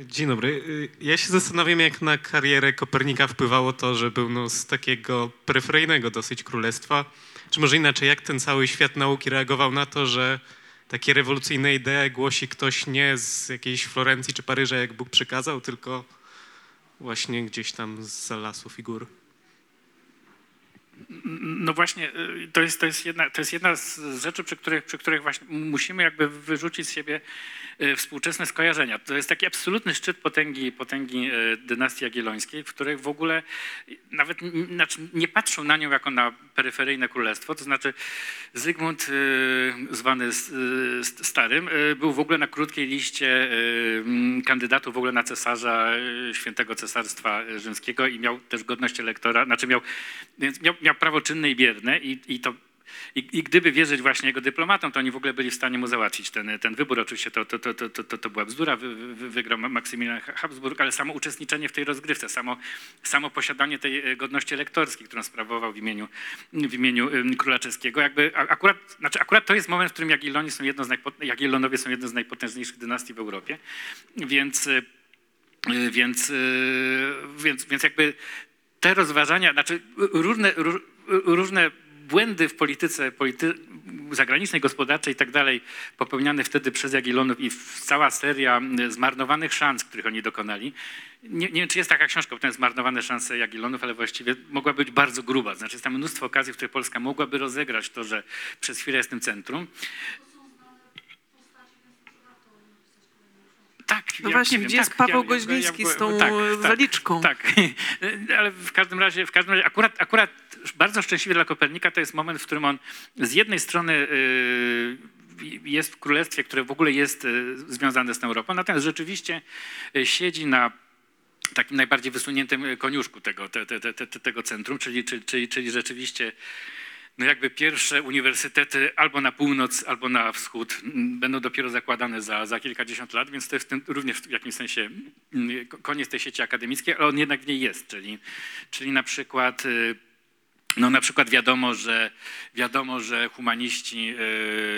Dzień dobry. Y, Ja się zastanawiam, jak na karierę Kopernika wpływało to, że był no, z takiego peryferyjnego dosyć królestwa. Czy może inaczej, jak ten cały świat nauki reagował na to, że takie rewolucyjne idee głosi ktoś nie z jakiejś Florencji czy Paryża, jak Bóg przekazał, tylko właśnie gdzieś tam z lasów i gór. No właśnie, y, to jest, to jest, jedna, to jest jedna z rzeczy, przy których, przy których właśnie musimy jakby wyrzucić z siebie y, współczesne skojarzenia. To jest taki absolutny szczyt potęgi, potęgi y, dynastii jagiellońskiej, w której w ogóle nawet znaczy nie patrzą na nią jako na peryferyjne królestwo. To znaczy Zygmunt, zwany Starym, był w ogóle na krótkiej liście kandydatów w ogóle na cesarza świętego cesarstwa rzymskiego i miał też godność elektora, znaczy miał, więc miał, prawo czynne i bierne i, i to i, I gdyby wierzyć właśnie jego dyplomatom, to oni w ogóle byli w stanie mu załatwić ten, ten wybór. Oczywiście to, to, to, to, to, była bzdura, wy, wy, wygrał Maksymilian Habsburg, ale samo uczestniczenie w tej rozgrywce, samo, samo posiadanie tej e, godności elektorskiej, którą sprawował w imieniu, w imieniu króla czeskiego, jakby akurat, znaczy akurat to jest moment, w którym Jagielloni są jedną z Jagiellonowie są jedną z najpotężniejszych dynastii w Europie, więc, e, e, więc, e, więc, więc jakby te rozważania, znaczy różne, ró- różne błędy w polityce polity, zagranicznej, gospodarczej i tak dalej, popełniane wtedy przez Jagiellonów i cała seria zmarnowanych szans, których oni dokonali. Nie, nie wiem, czy jest taka książka, potem zmarnowane szanse Jagiellonów, ale właściwie mogła być bardzo gruba. Znaczy jest tam mnóstwo okazji, w których Polska mogłaby rozegrać to, że przez chwilę jest tym centrum. Tak, No ja właśnie, nie wiem, gdzie jest tak, Paweł ja- ja- Goźliński ja- z tą tak, tak. zaliczką? Tak, ale w każdym razie, w każdym razie akurat, akurat bardzo szczęśliwie dla Kopernika to jest moment, w którym on z jednej strony y, jest w królestwie, które w ogóle jest y, związane z Europą, natomiast rzeczywiście y, siedzi na takim najbardziej wysuniętym koniuszku tego, te, te, te, te, tego centrum, czyli, czyli, czyli rzeczywiście no jakby pierwsze uniwersytety albo na północ, albo na wschód m, będą dopiero zakładane za, za kilkadziesiąt lat, więc to jest ten, również w jakimś sensie mm, ko- koniec tej sieci akademickiej, ale on jednak w niej jest, czyli, czyli na przykład y, no na przykład wiadomo, że wiadomo, że humaniści y,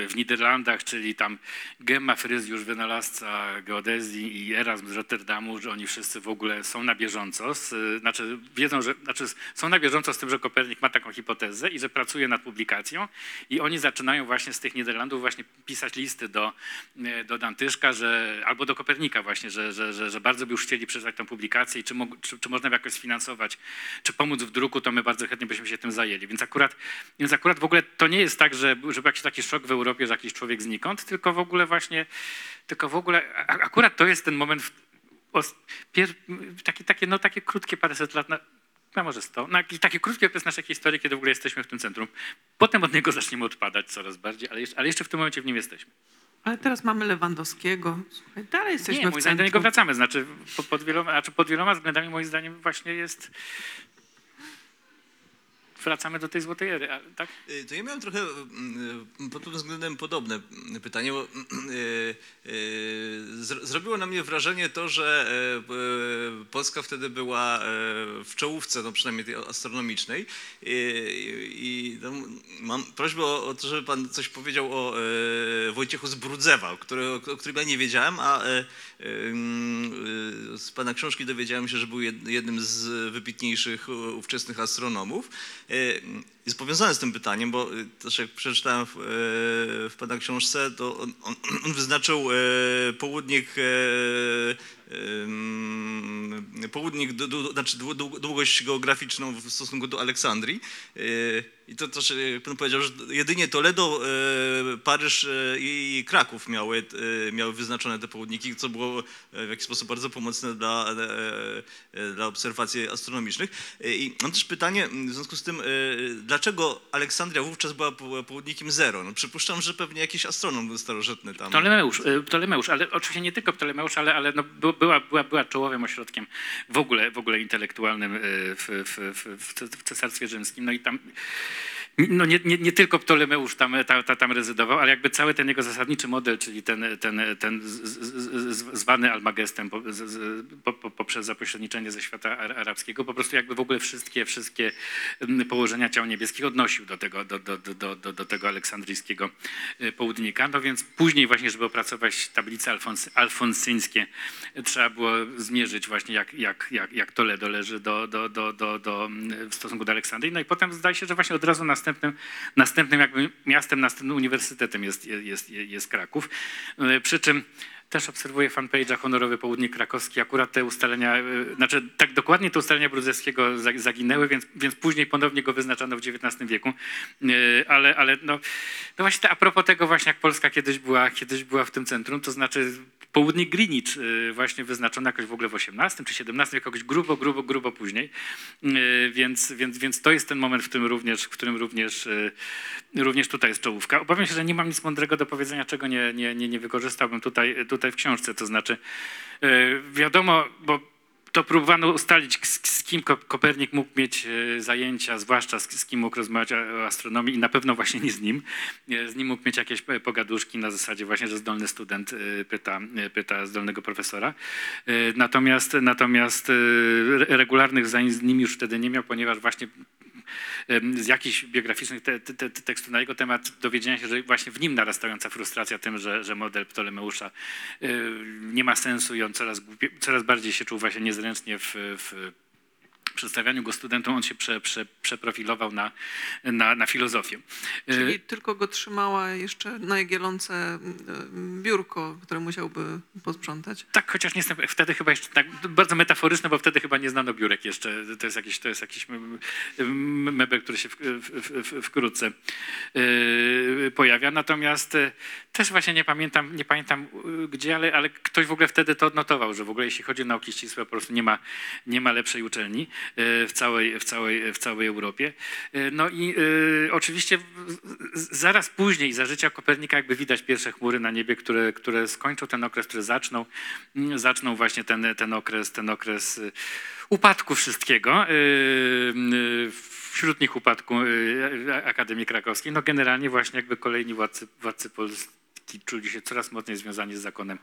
w Niderlandach, czyli tam Gemma Fryzjusz, wynalazca geodezji i Erasm z Rotterdamu, że oni wszyscy w ogóle są na bieżąco, z, znaczy wiedzą, że znaczy są na bieżąco z tym, że Kopernik ma taką hipotezę i że pracuje nad publikacją i oni zaczynają właśnie z tych Niderlandów właśnie pisać listy do, y, do Dantyszka, że, albo do Kopernika właśnie, że, że, że, że bardzo by już chcieli przeczytać tę publikację i czy, czy, czy można by jakoś sfinansować, czy pomóc w druku, to my bardzo chętnie byśmy się tym zajęli. Więc akurat, więc akurat w ogóle to nie jest tak, że żeby jakiś taki szok w Europie, że jakiś człowiek znikąd, tylko w ogóle właśnie, tylko w ogóle, akurat to jest ten moment, w, os- pier, takie, takie, no takie krótkie paręset lat, na, no może sto, no, jakiś taki krótki okres naszej historii, kiedy w ogóle jesteśmy w tym centrum. Potem od niego zaczniemy odpadać coraz bardziej, ale jeszcze, ale jeszcze w tym momencie w nim jesteśmy. Ale teraz mamy Lewandowskiego. Słuchaj, dalej jesteśmy Nie, w moim zdaniem do niego wracamy. Znaczy pod, pod, wieloma, znaczy pod wieloma względami moim zdaniem właśnie jest... Wracamy do tej złotej ery, tak? Y, To ja miałem trochę mm, y, pod tym względem podobne pytanie, bo y, zro- zrobiło na mnie wrażenie to, że Polska wtedy była w czołówce, no przynajmniej tej astronomicznej i, no, mam prośbę o, to, żeby pan coś powiedział o Wojciechu z Brudzewa, o, który, o którym ja nie wiedziałem, a z pana książki dowiedziałem się, że był jed- jednym z wybitniejszych ówczesnych astronomów. Jest powiązane z tym pytaniem, bo e, też jak przeczytałem w, e, w pana książce, to on, on, on wyznaczył e, południk, południk, znaczy dłu- dłu- długość geograficzną w stosunku do Aleksandrii. I to też, pan powiedział, że jedynie Toledo, Paryż i Kraków miały, miały wyznaczone te południki, co było w jakiś sposób bardzo pomocne dla, dla obserwacji astronomicznych. I mam też pytanie w związku z tym, e, dlaczego Aleksandria wówczas była po- południkiem zero? No, przypuszczam, że pewnie jakiś astronom starożytny tam. Ptolemeusz, y, Ptolemeusz, ale oczywiście nie tylko Ptolemeusz, ale, ale no, by- była, była, była czołowym ośrodkiem w ogóle, w ogóle intelektualnym y, w, w, w, w Cesarstwie Rzymskim. No i tam no nie, nie, nie tylko Ptolemeusz tam, ta, ta, tam rezydował, ale jakby cały ten jego zasadniczy model, czyli ten, ten, ten z, z, zwany Almagestem po, z, po, po, poprzez zapośredniczenie ze świata ar- arabskiego, po prostu jakby w ogóle wszystkie, wszystkie mm, położenia ciał niebieskich odnosił do tego, do, do, do, do, do tego aleksandryjskiego y, południka. No więc później właśnie, żeby opracować tablice alfons, alfonsyńskie, trzeba było zmierzyć właśnie jak, jak, jak, jak Toledo leży do, do, do, do, do, mm, w stosunku do Aleksandrii. No i potem zdaje się, że właśnie od razu następnym, następnym jakby miastem, następnym uniwersytetem jest, jest, jest Kraków. Y, Przy czym też obserwuję fanpage'a Honorowy Południk Krakowski. Akurat te ustalenia, y, znaczy tak dokładnie te ustalenia Brudzelskiego za- zaginęły, więc, więc później ponownie go wyznaczano w XIX wieku. Y, Ale, ale no, no właśnie a propos tego właśnie jak Polska kiedyś była, kiedyś była w tym centrum, to znaczy południk Greenwich y, właśnie wyznaczono jakoś w ogóle w XVIII czy XVII jakoś grubo, grubo, grubo później. Więc, więc, więc to jest ten moment, w którym również, w którym również, również tutaj jest czołówka. Obawiam się, że nie mam nic mądrego do powiedzenia, czego nie, nie, nie, nie wykorzystałbym tutaj, tutaj w książce. To znaczy, y, wiadomo, bo to próbowano ustalić, z, kim Ko- Kopernik mógł mieć e, zajęcia, zwłaszcza z, kim mógł rozmawiać o astronomii i na pewno właśnie nie z nim. E, Z nim mógł mieć jakieś e, pogaduszki na zasadzie właśnie, że zdolny student e, pyta, e, pyta zdolnego profesora. E, Natomiast, natomiast e, re- regularnych zajęć z nim już wtedy nie miał, ponieważ właśnie z jakichś biograficznych te, te, te, tekstów na jego temat dowiedziałem się, że właśnie w nim narastająca frustracja tym, że, że model Ptolemeusza y, nie ma sensu i on coraz, coraz bardziej się czuł właśnie niezręcznie w, w przedstawianiu go studentom, on się prze, prze, przeprofilował na, na, na filozofię. Y, Czyli tylko go trzymała jeszcze na mm, biurko, które musiałby posprzątać. Tak, chociaż nie jestem, wtedy chyba jeszcze tak bardzo metaforyczne, bo wtedy chyba nie znano biurek jeszcze. To jest jakiś, to jest jakiś mebel, który się w, w, w, wkrótce yy, pojawia. Natomiast yy, też właśnie nie pamiętam, nie pamiętam yy, gdzie, ale, ale ktoś w ogóle wtedy to odnotował, że w ogóle jeśli chodzi o nauki ścisłe, po prostu nie ma, nie ma lepszej uczelni yy, w całej, w całej, w całej Europie. Yy, No i oczywiście zaraz później, za życia Kopernika, jakby widać pierwsze chmury na niebie, które, które skończą ten okres, które zaczną, mm, zaczną właśnie ten, ten okres, ten okres y, upadku wszystkiego. y, y, Wśród nich upadku y, Akademii Krakowskiej. No generalnie właśnie jakby kolejni władcy, władcy Czuli się coraz mocniej związani z zakonem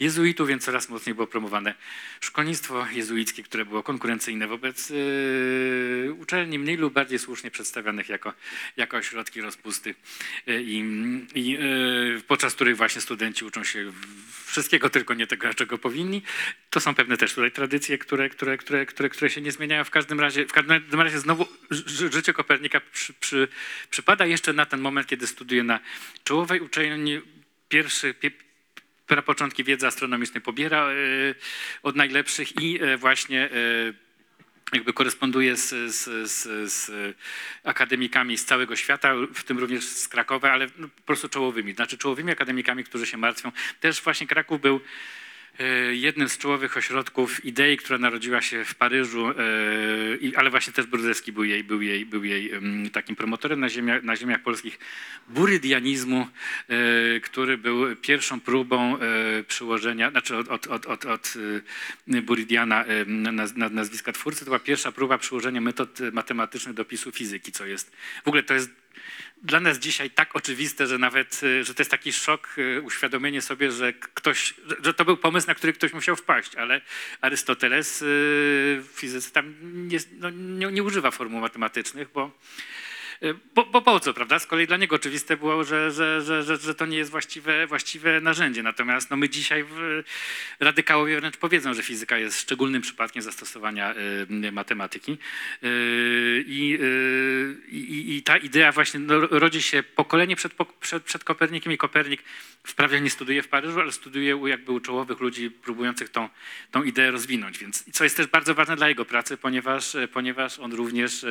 jezuitów, więc coraz mocniej było promowane szkolnictwo jezuickie, które było konkurencyjne wobec y, uczelni mniej lub bardziej słusznie przedstawianych jako, jako ośrodki rozpusty y, i, i y, podczas których właśnie studenci uczą się wszystkiego, tylko nie tego, czego powinni. To są pewne też tutaj tradycje, które, które, które, które, które się nie zmieniają. W każdym razie, w każdym razie znowu ży- życie Kopernika przy, przy, przypada jeszcze na ten moment, kiedy studiuje na czołowej uczelni pierwszy, pie, prapoczątki wiedzy astronomicznej pobiera e, od najlepszych i e, właśnie e, jakby koresponduje z, z, z, z akademikami z całego świata, w tym również z Krakowa, ale no, po prostu czołowymi, znaczy czołowymi akademikami, którzy się martwią. Też właśnie Kraków był jednym z czołowych ośrodków idei, która narodziła się w Paryżu, e, ale właśnie też Brudewski był jej, był jej, był jej takim promotorem na ziemiach, na ziemiach polskich burydianizmu, e, który był pierwszą próbą e, przyłożenia, znaczy od, od, od, od, od e, e, nazwiska twórcy, to była pierwsza próba przyłożenia metod e, matematycznych do opisu fizyki, co jest, w ogóle to jest dla nas dzisiaj tak oczywiste, że nawet, y, że to jest taki szok, y, uświadomienie sobie, że ktoś, że- to był pomysł, na który ktoś musiał wpaść, ale Arystoteles y, w fizyce tam nie, no, nie, nie używa formuł matematycznych, bo, bo, bo po co, prawda? Z kolei dla niego oczywiste było, że, że, że, że, to nie jest właściwe, właściwe narzędzie. Natomiast no, my dzisiaj w, radykałowie wręcz powiedzą, że fizyka jest szczególnym przypadkiem zastosowania y, matematyki. Y, I, y, ta idea właśnie no, rodzi się pokolenie przed, przed, przed Kopernikiem i Kopernik wprawdzie nie studiuje w Paryżu, ale studiuje u, jakby u czołowych ludzi próbujących tą, tą ideę rozwinąć. Więc co jest też bardzo ważne dla jego pracy, ponieważ, ponieważ on również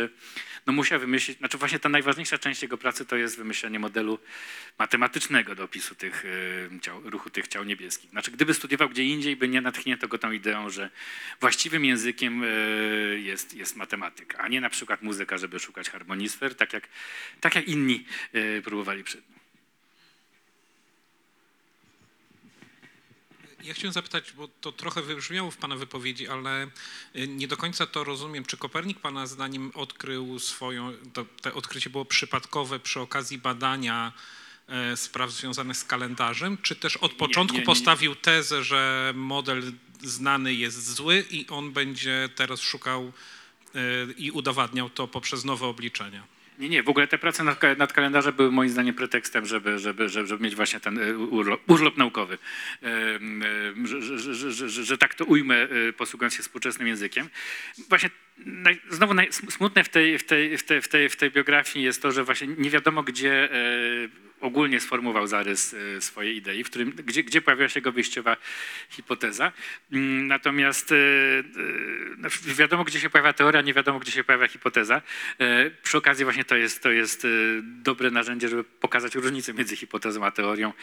no, musiał wymyślić, znaczy właśnie ta najważniejsza część jego pracy to jest wymyślenie modelu matematycznego do opisu tych e, ciał, ruchu tych ciał niebieskich. Znaczy gdyby studiował gdzie indziej, by nie natchnięto go tą ideą, że właściwym językiem e, jest, jest matematyka, a nie na przykład muzyka, żeby szukać harmonisfer, tak jak, tak jak inni e, próbowali przed nim. Ja chciałem zapytać, bo to trochę wybrzmiało w Pana wypowiedzi, ale y, nie do końca to rozumiem. Czy Kopernik Pana zdaniem odkrył swoją, to, to odkrycie było przypadkowe przy okazji badania e, spraw związanych z kalendarzem, czy też od początku nie, nie. postawił tezę, że model znany jest zły i on będzie teraz szukał e, i udowadniał to poprzez nowe obliczenia? Nie, nie, w ogóle te prace nad, nad kalendarzem były moim zdaniem pretekstem, żeby, żeby, żeby, żeby mieć właśnie ten e, urlop, urlop naukowy. Że, że, że, że, że, że, tak to ujmę, e, posługując się współczesnym językiem. Właśnie znowu smutne w tej, w, tej, w, tej, w, tej, w tej biografii jest to, że właśnie nie wiadomo, gdzie e, ogólnie sformułował zarys e, swojej idei, w którym, gdzie, gdzie pojawiła się jego wyjściowa hipoteza. Mm, Natomiast e, no, wiadomo, gdzie się pojawia teoria, nie wiadomo, gdzie się pojawia hipoteza. Przy okazji właśnie to jest, to jest dobre narzędzie, żeby pokazać różnicę między hipotezą a teorią.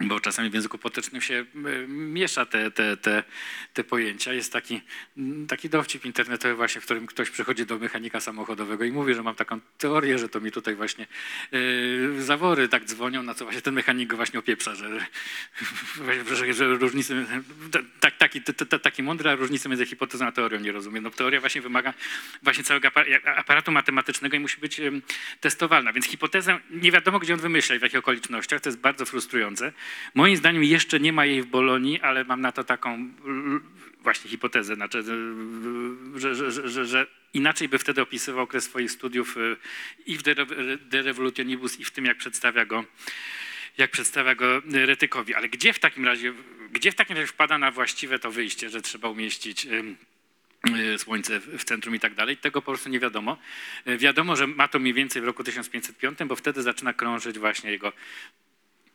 Bo czasami w języku potycznym się e, miesza te, te, te, te pojęcia. Jest taki, mm, taki dowcip internetowy właśnie, w którym ktoś przychodzi do mechanika samochodowego i mówi, że mam taką teorię, że to mi tutaj właśnie e, zawory tak dzwonią, na co właśnie ten mechanik go właśnie opieprza, że, że, że różnicy, tak, taki, t- taki mądry, a różnicy między hipotezą a teorią nie rozumie. No, teoria właśnie wymaga właśnie całego apa- aparatu matematycznego i musi być testowalna. Więc hipotezę nie wiadomo, gdzie on wymyśla i w jakich okolicznościach. To jest bardzo frustrujące. Moim zdaniem jeszcze nie ma jej w Bolonii, ale mam na to taką właśnie hipotezę, znaczy, że, że, że, że, że inaczej by wtedy opisywał okres swoich studiów y, i w De, Re- De Revolutionibus i w tym, jak przedstawia go jak przedstawia go Retykowi. Ale gdzie w takim razie, gdzie w takim razie wpada na właściwe to wyjście, że trzeba umieścić y, Słońce w centrum i tak dalej, tego po prostu nie wiadomo. Y, Wiadomo, że ma to mniej więcej w roku 1505, bo wtedy zaczyna krążyć właśnie jego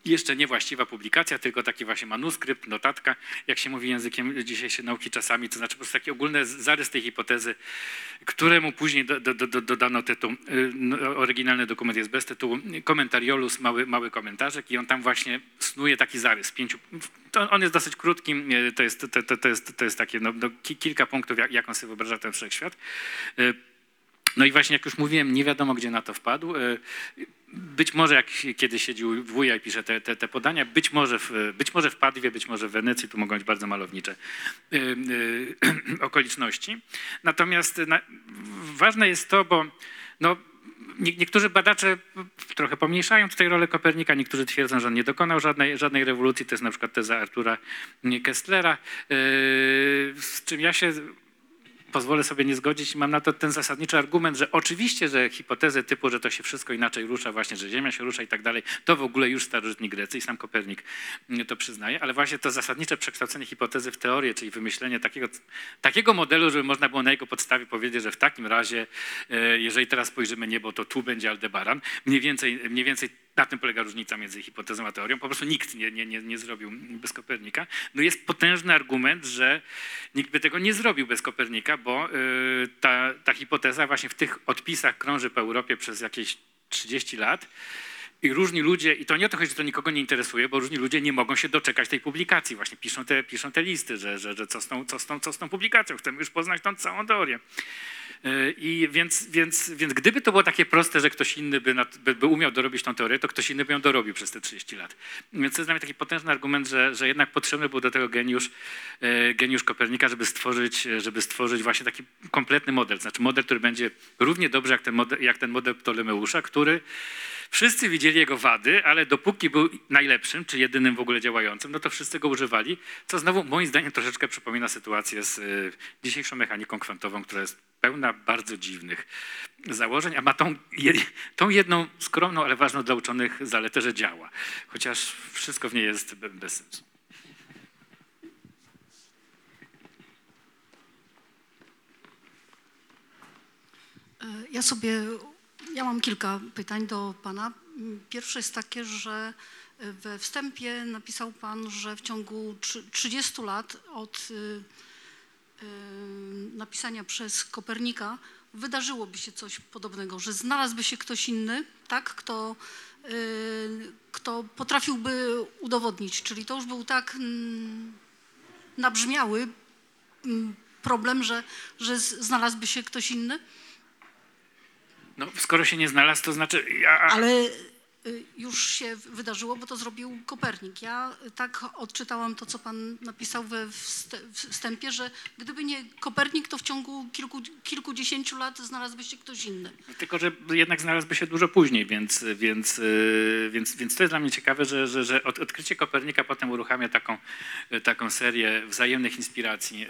jeszcze niewłaściwa publikacja, tylko taki właśnie manuskrypt, notatka, jak się mówi językiem dzisiejszej nauki czasami, to znaczy po prostu taki ogólny zarys tej hipotezy, któremu później do, do, do, dodano tytuł, y, no, oryginalny dokument jest bez tytułu, Commentariolus, mały, mały komentarzek i on tam właśnie snuje taki zarys pięciu, on jest dosyć krótki, y, to jest, to, to, to jest, to jest takie no, no, ki- kilka punktów, jak, jak on sobie wyobraża ten wszechświat. Y, no i właśnie, jak już mówiłem, nie wiadomo, gdzie na to wpadł. Być może jak kiedyś siedził wuja i pisze te, te, te podania, być może, w, być może w Padwie, być może w Wenecji, tu mogą być bardzo malownicze e, e, okoliczności. Natomiast na, ważne jest to, bo no, nie, niektórzy badacze trochę pomniejszają tutaj rolę Kopernika, niektórzy twierdzą, że on nie dokonał żadnej, żadnej rewolucji. To jest na przykład teza Artura Kesslera, e, z czym ja się pozwolę sobie nie zgodzić. Mam na to ten zasadniczy argument, że oczywiście, że hipotezy typu, że to się wszystko inaczej rusza, właśnie, że Ziemia się rusza i tak dalej, to w ogóle już starożytni Grecy i sam Kopernik mm, to przyznaje, ale właśnie to zasadnicze przekształcenie hipotezy w teorię, czyli wymyślenie takiego, takiego modelu, żeby można było na jego podstawie powiedzieć, że w takim razie, e, jeżeli teraz spojrzymy niebo, to tu będzie Aldebaran. Mniej więcej, mniej więcej na tym polega różnica między hipotezą a teorią. Po prostu nikt nie, nie, nie, nie zrobił bez Kopernika. No jest potężny argument, że nikt by tego nie zrobił bez Kopernika, bo y, ta, ta hipoteza właśnie w tych odpisach krąży po Europie przez jakieś 30 lat. I różni ludzie, i to nie o to chodzi, że to nikogo nie interesuje, bo różni ludzie nie mogą się doczekać tej publikacji. Właśnie piszą te, piszą te listy, że, że, że co, z tą, co, z tą, co z tą publikacją, chcemy już poznać tą całą teorię. Yy, I więc, więc, więc gdyby to było takie proste, że ktoś inny by, nad, by, by umiał dorobić tą teorię, to ktoś inny by ją dorobił przez te 30 lat. Więc to jest dla mnie taki potężny argument, że, że jednak potrzebny był do tego geniusz, e, geniusz Kopernika, żeby stworzyć, e, żeby stworzyć właśnie taki kompletny model. Znaczy model, który będzie równie dobry jak ten model, jak ten model Ptolemeusza, który wszyscy widzieli jego wady, ale dopóki był najlepszym, czy jedynym w ogóle działającym, no to wszyscy go używali, co znowu moim zdaniem troszeczkę przypomina sytuację z e, dzisiejszą mechaniką kwantową, która jest pełna bardzo dziwnych założeń, a ma tą, tą jedną skromną, ale ważną dla uczonych zaletę, że działa. Chociaż wszystko w niej jest be- bez sensu. Ja sobie, ja mam kilka pytań do pana. Pierwsze jest takie, że e, we wstępie napisał pan, że w ciągu trzy- 30 lat od y, y, napisania przez Kopernika wydarzyłoby się coś podobnego, że znalazłby się ktoś inny, tak, kto, kto potrafiłby udowodnić. Czyli to już był tak mm, nabrzmiały mm, problem, że, że znalazłby się ktoś inny. No, skoro się nie znalazł, to znaczy... Ja, Ale już się wydarzyło, bo to zrobił Kopernik. Ja y, tak odczytałam to, co pan napisał we wst- wstępie, że gdyby nie Kopernik, to w ciągu kilku, kilkudziesięciu lat znalazłby się ktoś inny. Tylko, że jednak znalazłby się dużo później, więc, więc, yy, więc, więc to jest dla mnie ciekawe, że, że, że od, odkrycie Kopernika potem uruchamia taką, taką serię wzajemnych inspiracji,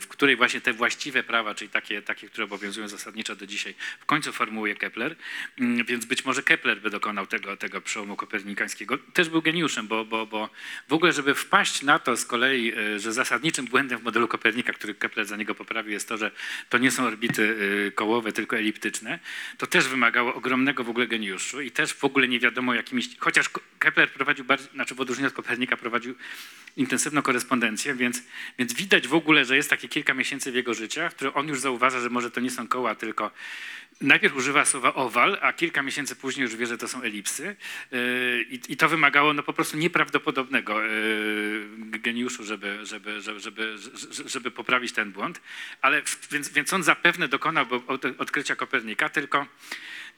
w której właśnie te właściwe prawa, czyli takie, takie, które obowiązują zasadniczo do dzisiaj, w końcu formułuje Kepler. Mm, Więc być może Kepler by dokonał tego, tego przełomu kopernikańskiego. Też był geniuszem, bo, bo, bo w ogóle, żeby wpaść na to z kolei, yy, że zasadniczym błędem w modelu Kopernika, który Kepler za niego poprawił, jest to, że to nie są orbity yy, kołowe, tylko eliptyczne, to też wymagało ogromnego w ogóle geniuszu i też w ogóle nie wiadomo jakimiś, chociaż Kepler prowadził bardziej, znaczy w odróżnieniu od Kopernika prowadził intensywną korespondencję, więc, więc widać w ogóle, że jest takie kilka miesięcy w jego życia, w których on już zauważa, że może to nie są koła, tylko najpierw używa słowa owal, a kilka miesięcy później już wie, że to są elipsy Yy, i, i to wymagało no po prostu nieprawdopodobnego yy, geniuszu, żeby, żeby, żeby, żeby, żeby, poprawić ten błąd, ale więc, więc on zapewne dokonałby od- odkrycia Kopernika, tylko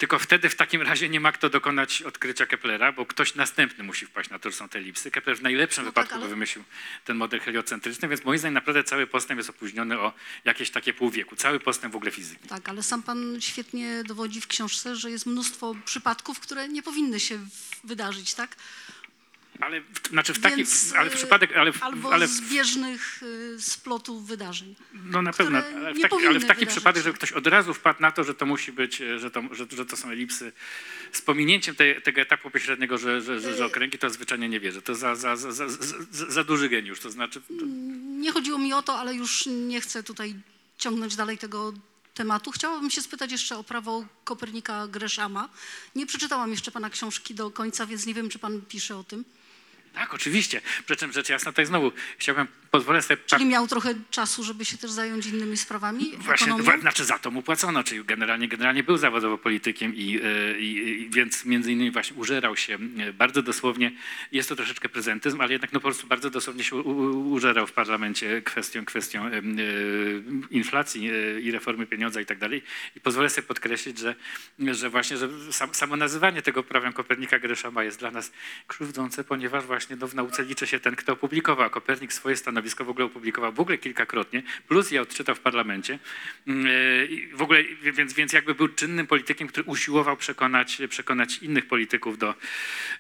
tylko wtedy w takim razie nie ma kto dokonać odkrycia Keplera, bo ktoś następny musi wpaść na to, że są te elipsy. Kepler w najlepszym No tak, wypadku ale- wymyślił ten model heliocentryczny, więc moim zdaniem naprawdę cały postęp jest opóźniony o jakieś takie pół wieku. Cały postęp w ogóle fizyki. Tak, ale sam pan świetnie dowodzi w książce, że jest mnóstwo przypadków, które nie powinny się wydarzyć, tak? Ale w, znaczy w ale w y, przypadek, ale, w, Albo ale w, zbieżnych y, splotów wydarzeń. no na pewno, ale w taki, ale w taki przypadek, żeby ktoś od razu wpadł na to, że to musi być, e, że to, że, że to są elipsy z pominięciem tej, tego etapu pośredniego, że, że, że, że okręgi, to zwyczajnie nie wierzę. To za, za, za, za, za, za duży geniusz, to znaczy... To, Nie chodziło mi o to, ale już nie chcę tutaj ciągnąć dalej tego tematu. Chciałabym się spytać jeszcze o prawo Kopernika Greszama. Nie przeczytałam jeszcze pana książki do końca, więc nie wiem, czy pan pisze o tym. Tak, oczywiście. Przy czym rzecz jasna, tutaj znowu chciałbym, pozwolę sobie... Czyli miał trochę czasu, żeby się też zająć innymi sprawami? Właśnie, ekonomią? znaczy za to mu płacono, czyli generalnie, generalnie był zawodowo politykiem i, e, i, i więc między innymi właśnie użerał się e, bardzo dosłownie, jest to troszeczkę prezentyzm, ale jednak no po prostu bardzo dosłownie się u, u, użerał w parlamencie kwestią, kwestią e, inflacji i reformy pieniądza i tak dalej. I pozwolę sobie podkreślić, że, że właśnie że sam, samo nazywanie tego prawem Kopernika Greszama jest dla nas krzywdzące, ponieważ właśnie no, w nauce liczy się ten, kto opublikował. Kopernik swoje stanowisko w ogóle opublikował w ogóle kilkakrotnie, plus je odczytał w parlamencie. Mm, e, W ogóle, więc, więc jakby był czynnym politykiem, który usiłował przekonać, przekonać innych polityków do,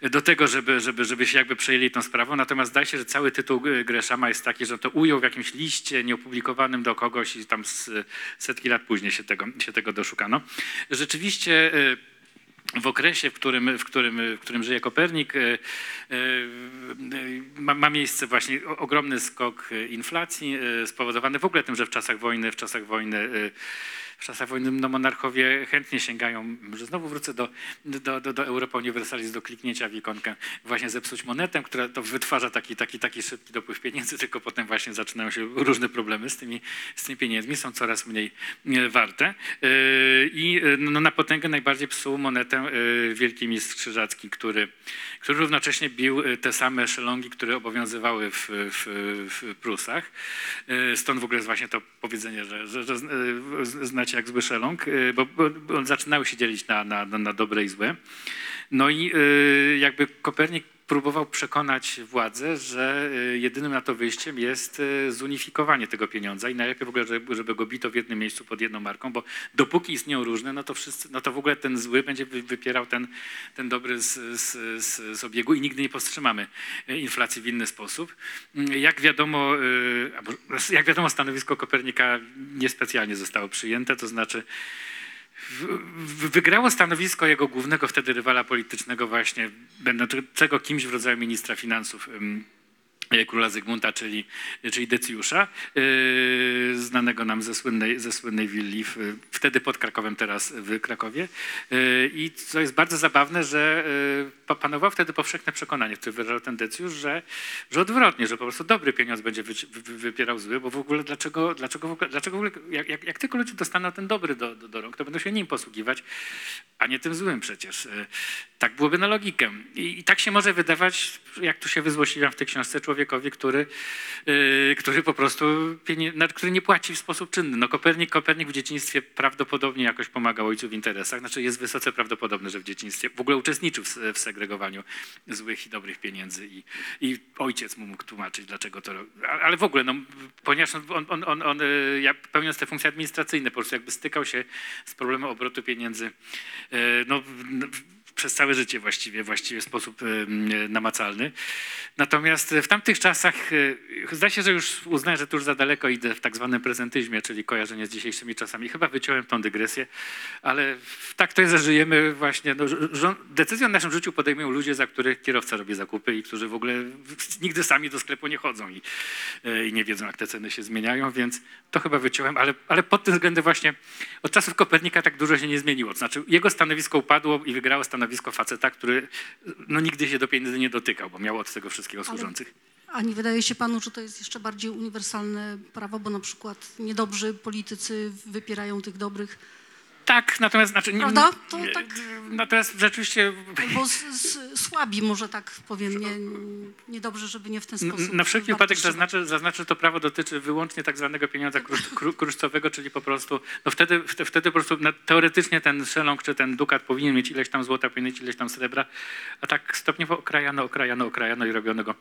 do tego, żeby, żeby, żeby się jakby przejęli tą sprawą. Natomiast zdaje się, że cały tytuł e, Greszama jest taki, że to ujął w jakimś liście nieopublikowanym do kogoś i tam setki lat później się tego, się tego doszukano. Rzeczywiście e, w okresie, w którym, w którym, w którym żyje Kopernik, e, e, ma, ma miejsce właśnie ogromny skok inflacji, e, spowodowany w ogóle tym, że w czasach wojny, w czasach wojny w czasach wojny no, monarchowie chętnie sięgają, że znowu wrócę do, do, do, do Europa Universalis, do kliknięcia w ikonkę, właśnie zepsuć monetę, która to wytwarza taki, taki, taki szybki dopływ pieniędzy, tylko potem właśnie zaczynają się różne problemy z tymi, z tymi pieniędzmi, są coraz mniej e, warte. E, I e, no, na potęgę najbardziej psuł monetę wielki mistrz Krzyżacki, który, który równocześnie bił te same szelongi, które obowiązywały w, w, w Prusach. Stąd w ogóle jest właśnie to powiedzenie, że, że, że e, jak zły szelong, e, bo, bo, bo zaczynały się dzielić na, na, na dobre i złe. No i e, jakby Kopernik próbował przekonać władzę, że e, jedynym na to wyjściem jest e, zunifikowanie tego pieniądza i najlepiej w ogóle, żeby, go bito w jednym miejscu pod jedną marką, bo dopóki istnieją różne, no to wszyscy, no to w ogóle ten zły będzie wy- wypierał ten, ten dobry z, z, z, z obiegu i nigdy nie powstrzymamy e, inflacji w inny sposób. Mm, Jak wiadomo, jak wiadomo, stanowisko Kopernika niespecjalnie zostało przyjęte, to znaczy wygrało stanowisko jego głównego wtedy rywala politycznego właśnie, będącego kimś w rodzaju ministra finansów króla Zygmunta, czyli, czyli Decjusza, yy, znanego nam ze słynnej, ze słynnej willi, wtedy pod Krakowem, teraz w Krakowie. Yy, I co jest bardzo zabawne, że pa- panowało wtedy powszechne przekonanie, które wyrażał ten Decjusz, że, że odwrotnie, że po prostu dobry pieniądz będzie wy, wy, wypierał zły, bo w ogóle dlaczego, dlaczego, w ogóle, dlaczego w ogóle, jak, jak, jak tylko ludzie dostaną ten dobry do, do, do rąk, to będą się nim posługiwać, a nie tym złym przecież. Tak byłoby na logikę. I, I tak się może wydawać, jak tu się wyzłośliwiam w tej książce, człowiekowi, który, yy, który po prostu pienie, na- który nie płaci w sposób czynny. No Kopernik, Kopernik w dzieciństwie prawdopodobnie jakoś pomagał ojcu w interesach. Znaczy jest wysoce prawdopodobne, że w dzieciństwie w ogóle uczestniczył w, segregowaniu złych i dobrych pieniędzy i, i ojciec mu mógł tłumaczyć, dlaczego to Ale w ogóle, no, ponieważ on, on, on, on, jak pełniąc te funkcje administracyjne, po prostu jakby stykał się z problemem obrotu pieniędzy yy, no, przez całe życie właściwie, właściwie w sposób namacalny. Natomiast w tamtych czasach, e, zdaje się, że już uznałem, że tu już za daleko idę w tak zwanym prezentyzmie, czyli kojarzenie z dzisiejszymi czasami. Chyba wyciąłem tą dygresję, ale tak to jest, że żyjemy właśnie, no, decyzję o naszym życiu podejmują ludzie, za których kierowca robi zakupy i którzy w ogóle nigdy sami do sklepu nie chodzą i, e, i nie wiedzą, jak te ceny się zmieniają, więc to chyba wyciąłem, ale, ale pod tym względem właśnie od czasów Kopernika tak dużo się nie zmieniło. Znaczy jego stanowisko upadło i wygrało stanowisko faceta, który no, nigdy się do pieniędzy nie dotykał, bo miał od tego wszystkiego Ale- służących. A nie wydaje się panu, że to jest jeszcze bardziej uniwersalne prawo, bo na przykład niedobrzy politycy wypierają tych dobrych, Tak, natomiast znaczy, nie- Prawda? To tak. Natomiast rzeczywiście albo z, z, słabi może tak powiem, nie, niedobrze, żeby nie w ten sposób. Na wszelki wypadek zaznaczę, zaznaczę, że to prawo dotyczy wyłącznie tak zwanego pieniądza krusz, kru- kruszcowego, czyli po prostu, no wtedy, wtedy, po prostu teoretycznie ten szelong czy ten dukat powinien mieć ileś tam złota, powinien mieć ileś tam srebra, a tak stopniowo okrajano, okrajano, okrajano i robiono go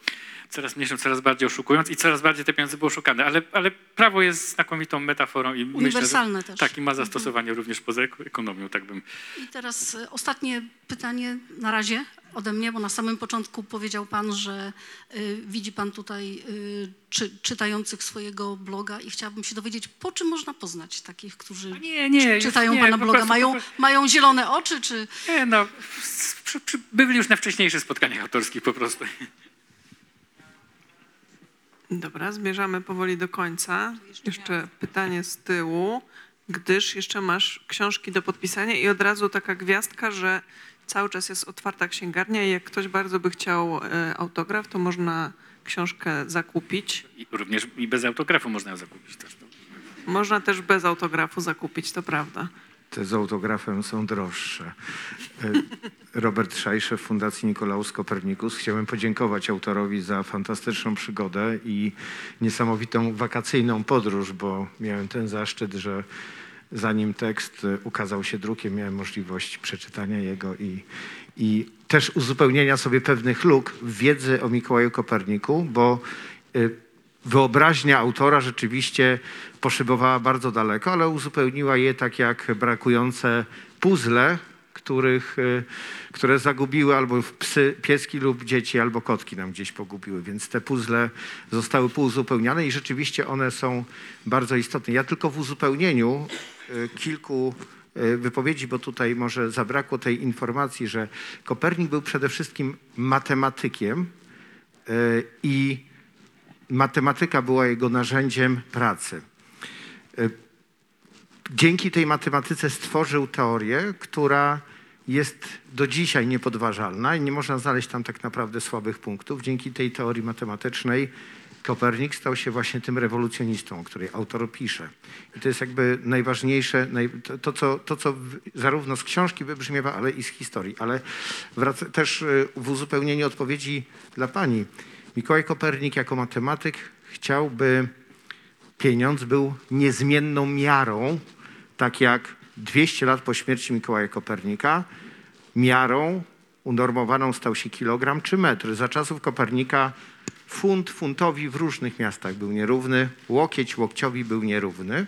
coraz mniejszym, coraz bardziej oszukując i coraz bardziej te pieniądze były oszukane. Ale, ale prawo jest znakomitą metaforą i myślę, Uniwersalne że, też. Tak, i ma zastosowanie również poza ek- ekonomią, tak bym I teraz e, ostatnie pytanie na razie ode mnie, bo na samym początku powiedział pan, że y, widzi pan tutaj y, czy, czytających swojego bloga i chciałabym się dowiedzieć, po czym można poznać takich, którzy nie, nie, już czytają nie, pana bloga? prostu- Mają, prostu- mają zielone oczy, czy... Nie, no, przy, przy, byli już na wcześniejszych spotkaniach autorskich po prostu. Dobra, zmierzamy powoli do końca. Jeszcze pytanie z tyłu, gdyż jeszcze masz książki do podpisania i od razu taka gwiazdka, że cały czas jest otwarta księgarnia i jak ktoś bardzo by chciał e, autograf, to można książkę zakupić. I również i bez autografu można ją zakupić też. No. Można też bez autografu zakupić, to prawda. Te z autografem są droższe. E, Robert Szajszew Fundacji Nikolaus Kopernikus. Chciałem podziękować autorowi za fantastyczną przygodę i niesamowitą wakacyjną podróż, bo miałem ten zaszczyt, że zanim tekst e, ukazał się drukiem, miałem możliwość przeczytania jego i, i też uzupełnienia sobie pewnych luk w wiedzy o Mikołaju Koperniku, bo e, wyobraźnia autora rzeczywiście poszybowała bardzo daleko, ale uzupełniła je tak jak brakujące puzzle, których, y, które zagubiły albo psy, pieski lub dzieci, albo kotki nam gdzieś pogubiły. Więc te puzzle zostały pouzupełniane i rzeczywiście one są bardzo istotne. Ja tylko w uzupełnieniu y, kilku y, wypowiedzi, bo tutaj może zabrakło tej informacji, że Kopernik był przede wszystkim matematykiem y, i matematyka była jego narzędziem pracy. Y, dzięki tej matematyce stworzył teorię, która jest do dzisiaj niepodważalna i nie można znaleźć tam tak naprawdę słabych punktów. Dzięki tej teorii matematycznej Kopernik stał się właśnie tym rewolucjonistą, o której autor pisze. I to jest jakby najważniejsze, naj, to, to, co, to, co zarówno z książki wybrzmiewa, ale i z historii. Ale wraca, też y, w uzupełnieniu odpowiedzi dla pani. Mikołaj Kopernik jako matematyk chciałby pieniądz był niezmienną miarą, tak jak 200 lat po śmierci Mikołaja Kopernika, miarą unormowaną stał się kilogram czy metr. Za czasów Kopernika funt funtowi w różnych miastach był nierówny, łokieć łokciowi był nierówny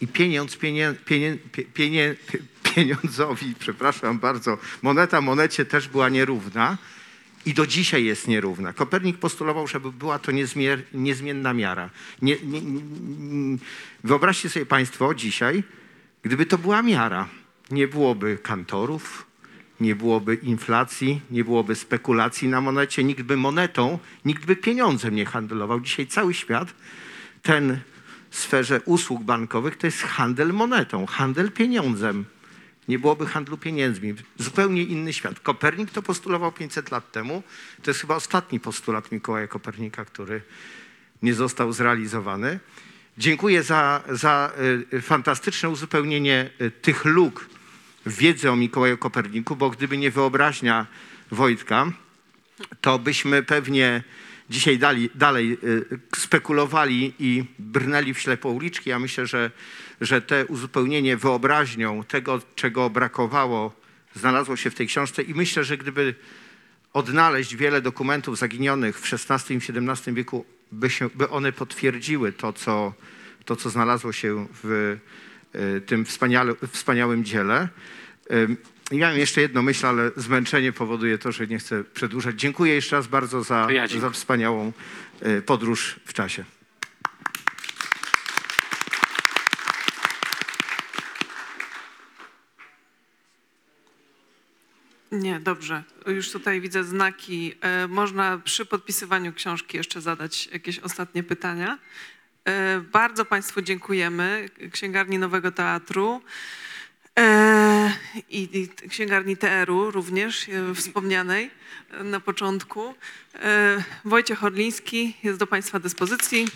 i pieniądz pieniądzowi, przepraszam bardzo, moneta monecie też była nierówna i do dzisiaj jest nierówna. Kopernik postulował, żeby była to niezmier, niezmienna miara. Nie, nie, nie, wyobraźcie sobie Państwo dzisiaj, gdyby to była miara, nie byłoby kantorów, nie byłoby inflacji, nie byłoby spekulacji na monecie, nikt by monetą, nikt by pieniądzem nie handlował. Dzisiaj cały świat, ten w sferze usług bankowych, to jest handel monetą, handel pieniądzem. Nie byłoby handlu pieniędzmi. Zupełnie inny świat. Kopernik to postulował 500 lat temu. To jest chyba ostatni postulat Mikołaja Kopernika, który nie został zrealizowany. Dziękuję za, za y, fantastyczne uzupełnienie y, tych luk w wiedzy o Mikołaju Koperniku, bo gdyby nie wyobraźnia Wojtka, to byśmy pewnie dzisiaj dali, dalej y, spekulowali i brnęli w ślepo uliczki. Ja myślę, że, że te uzupełnienie wyobraźnią tego, czego brakowało, znalazło się w tej książce i myślę, że gdyby odnaleźć wiele dokumentów zaginionych w XVI i XVII wieku, by, się, by one potwierdziły to co, to, co znalazło się w tym wspaniale, wspaniałym dziele. I Miałem jeszcze jedną myśl, ale zmęczenie powoduje to, że nie chcę przedłużać. Dziękuję jeszcze raz bardzo za, ja za wspaniałą y, podróż w czasie. Nie, dobrze. Już tutaj widzę znaki. E, Można przy podpisywaniu książki jeszcze zadać jakieś ostatnie pytania. E, Bardzo Państwu dziękujemy. Księgarni Nowego Teatru e, i Księgarni TR-u również e, wspomnianej na początku. Wojciech Orliński jest do Państwa dyspozycji.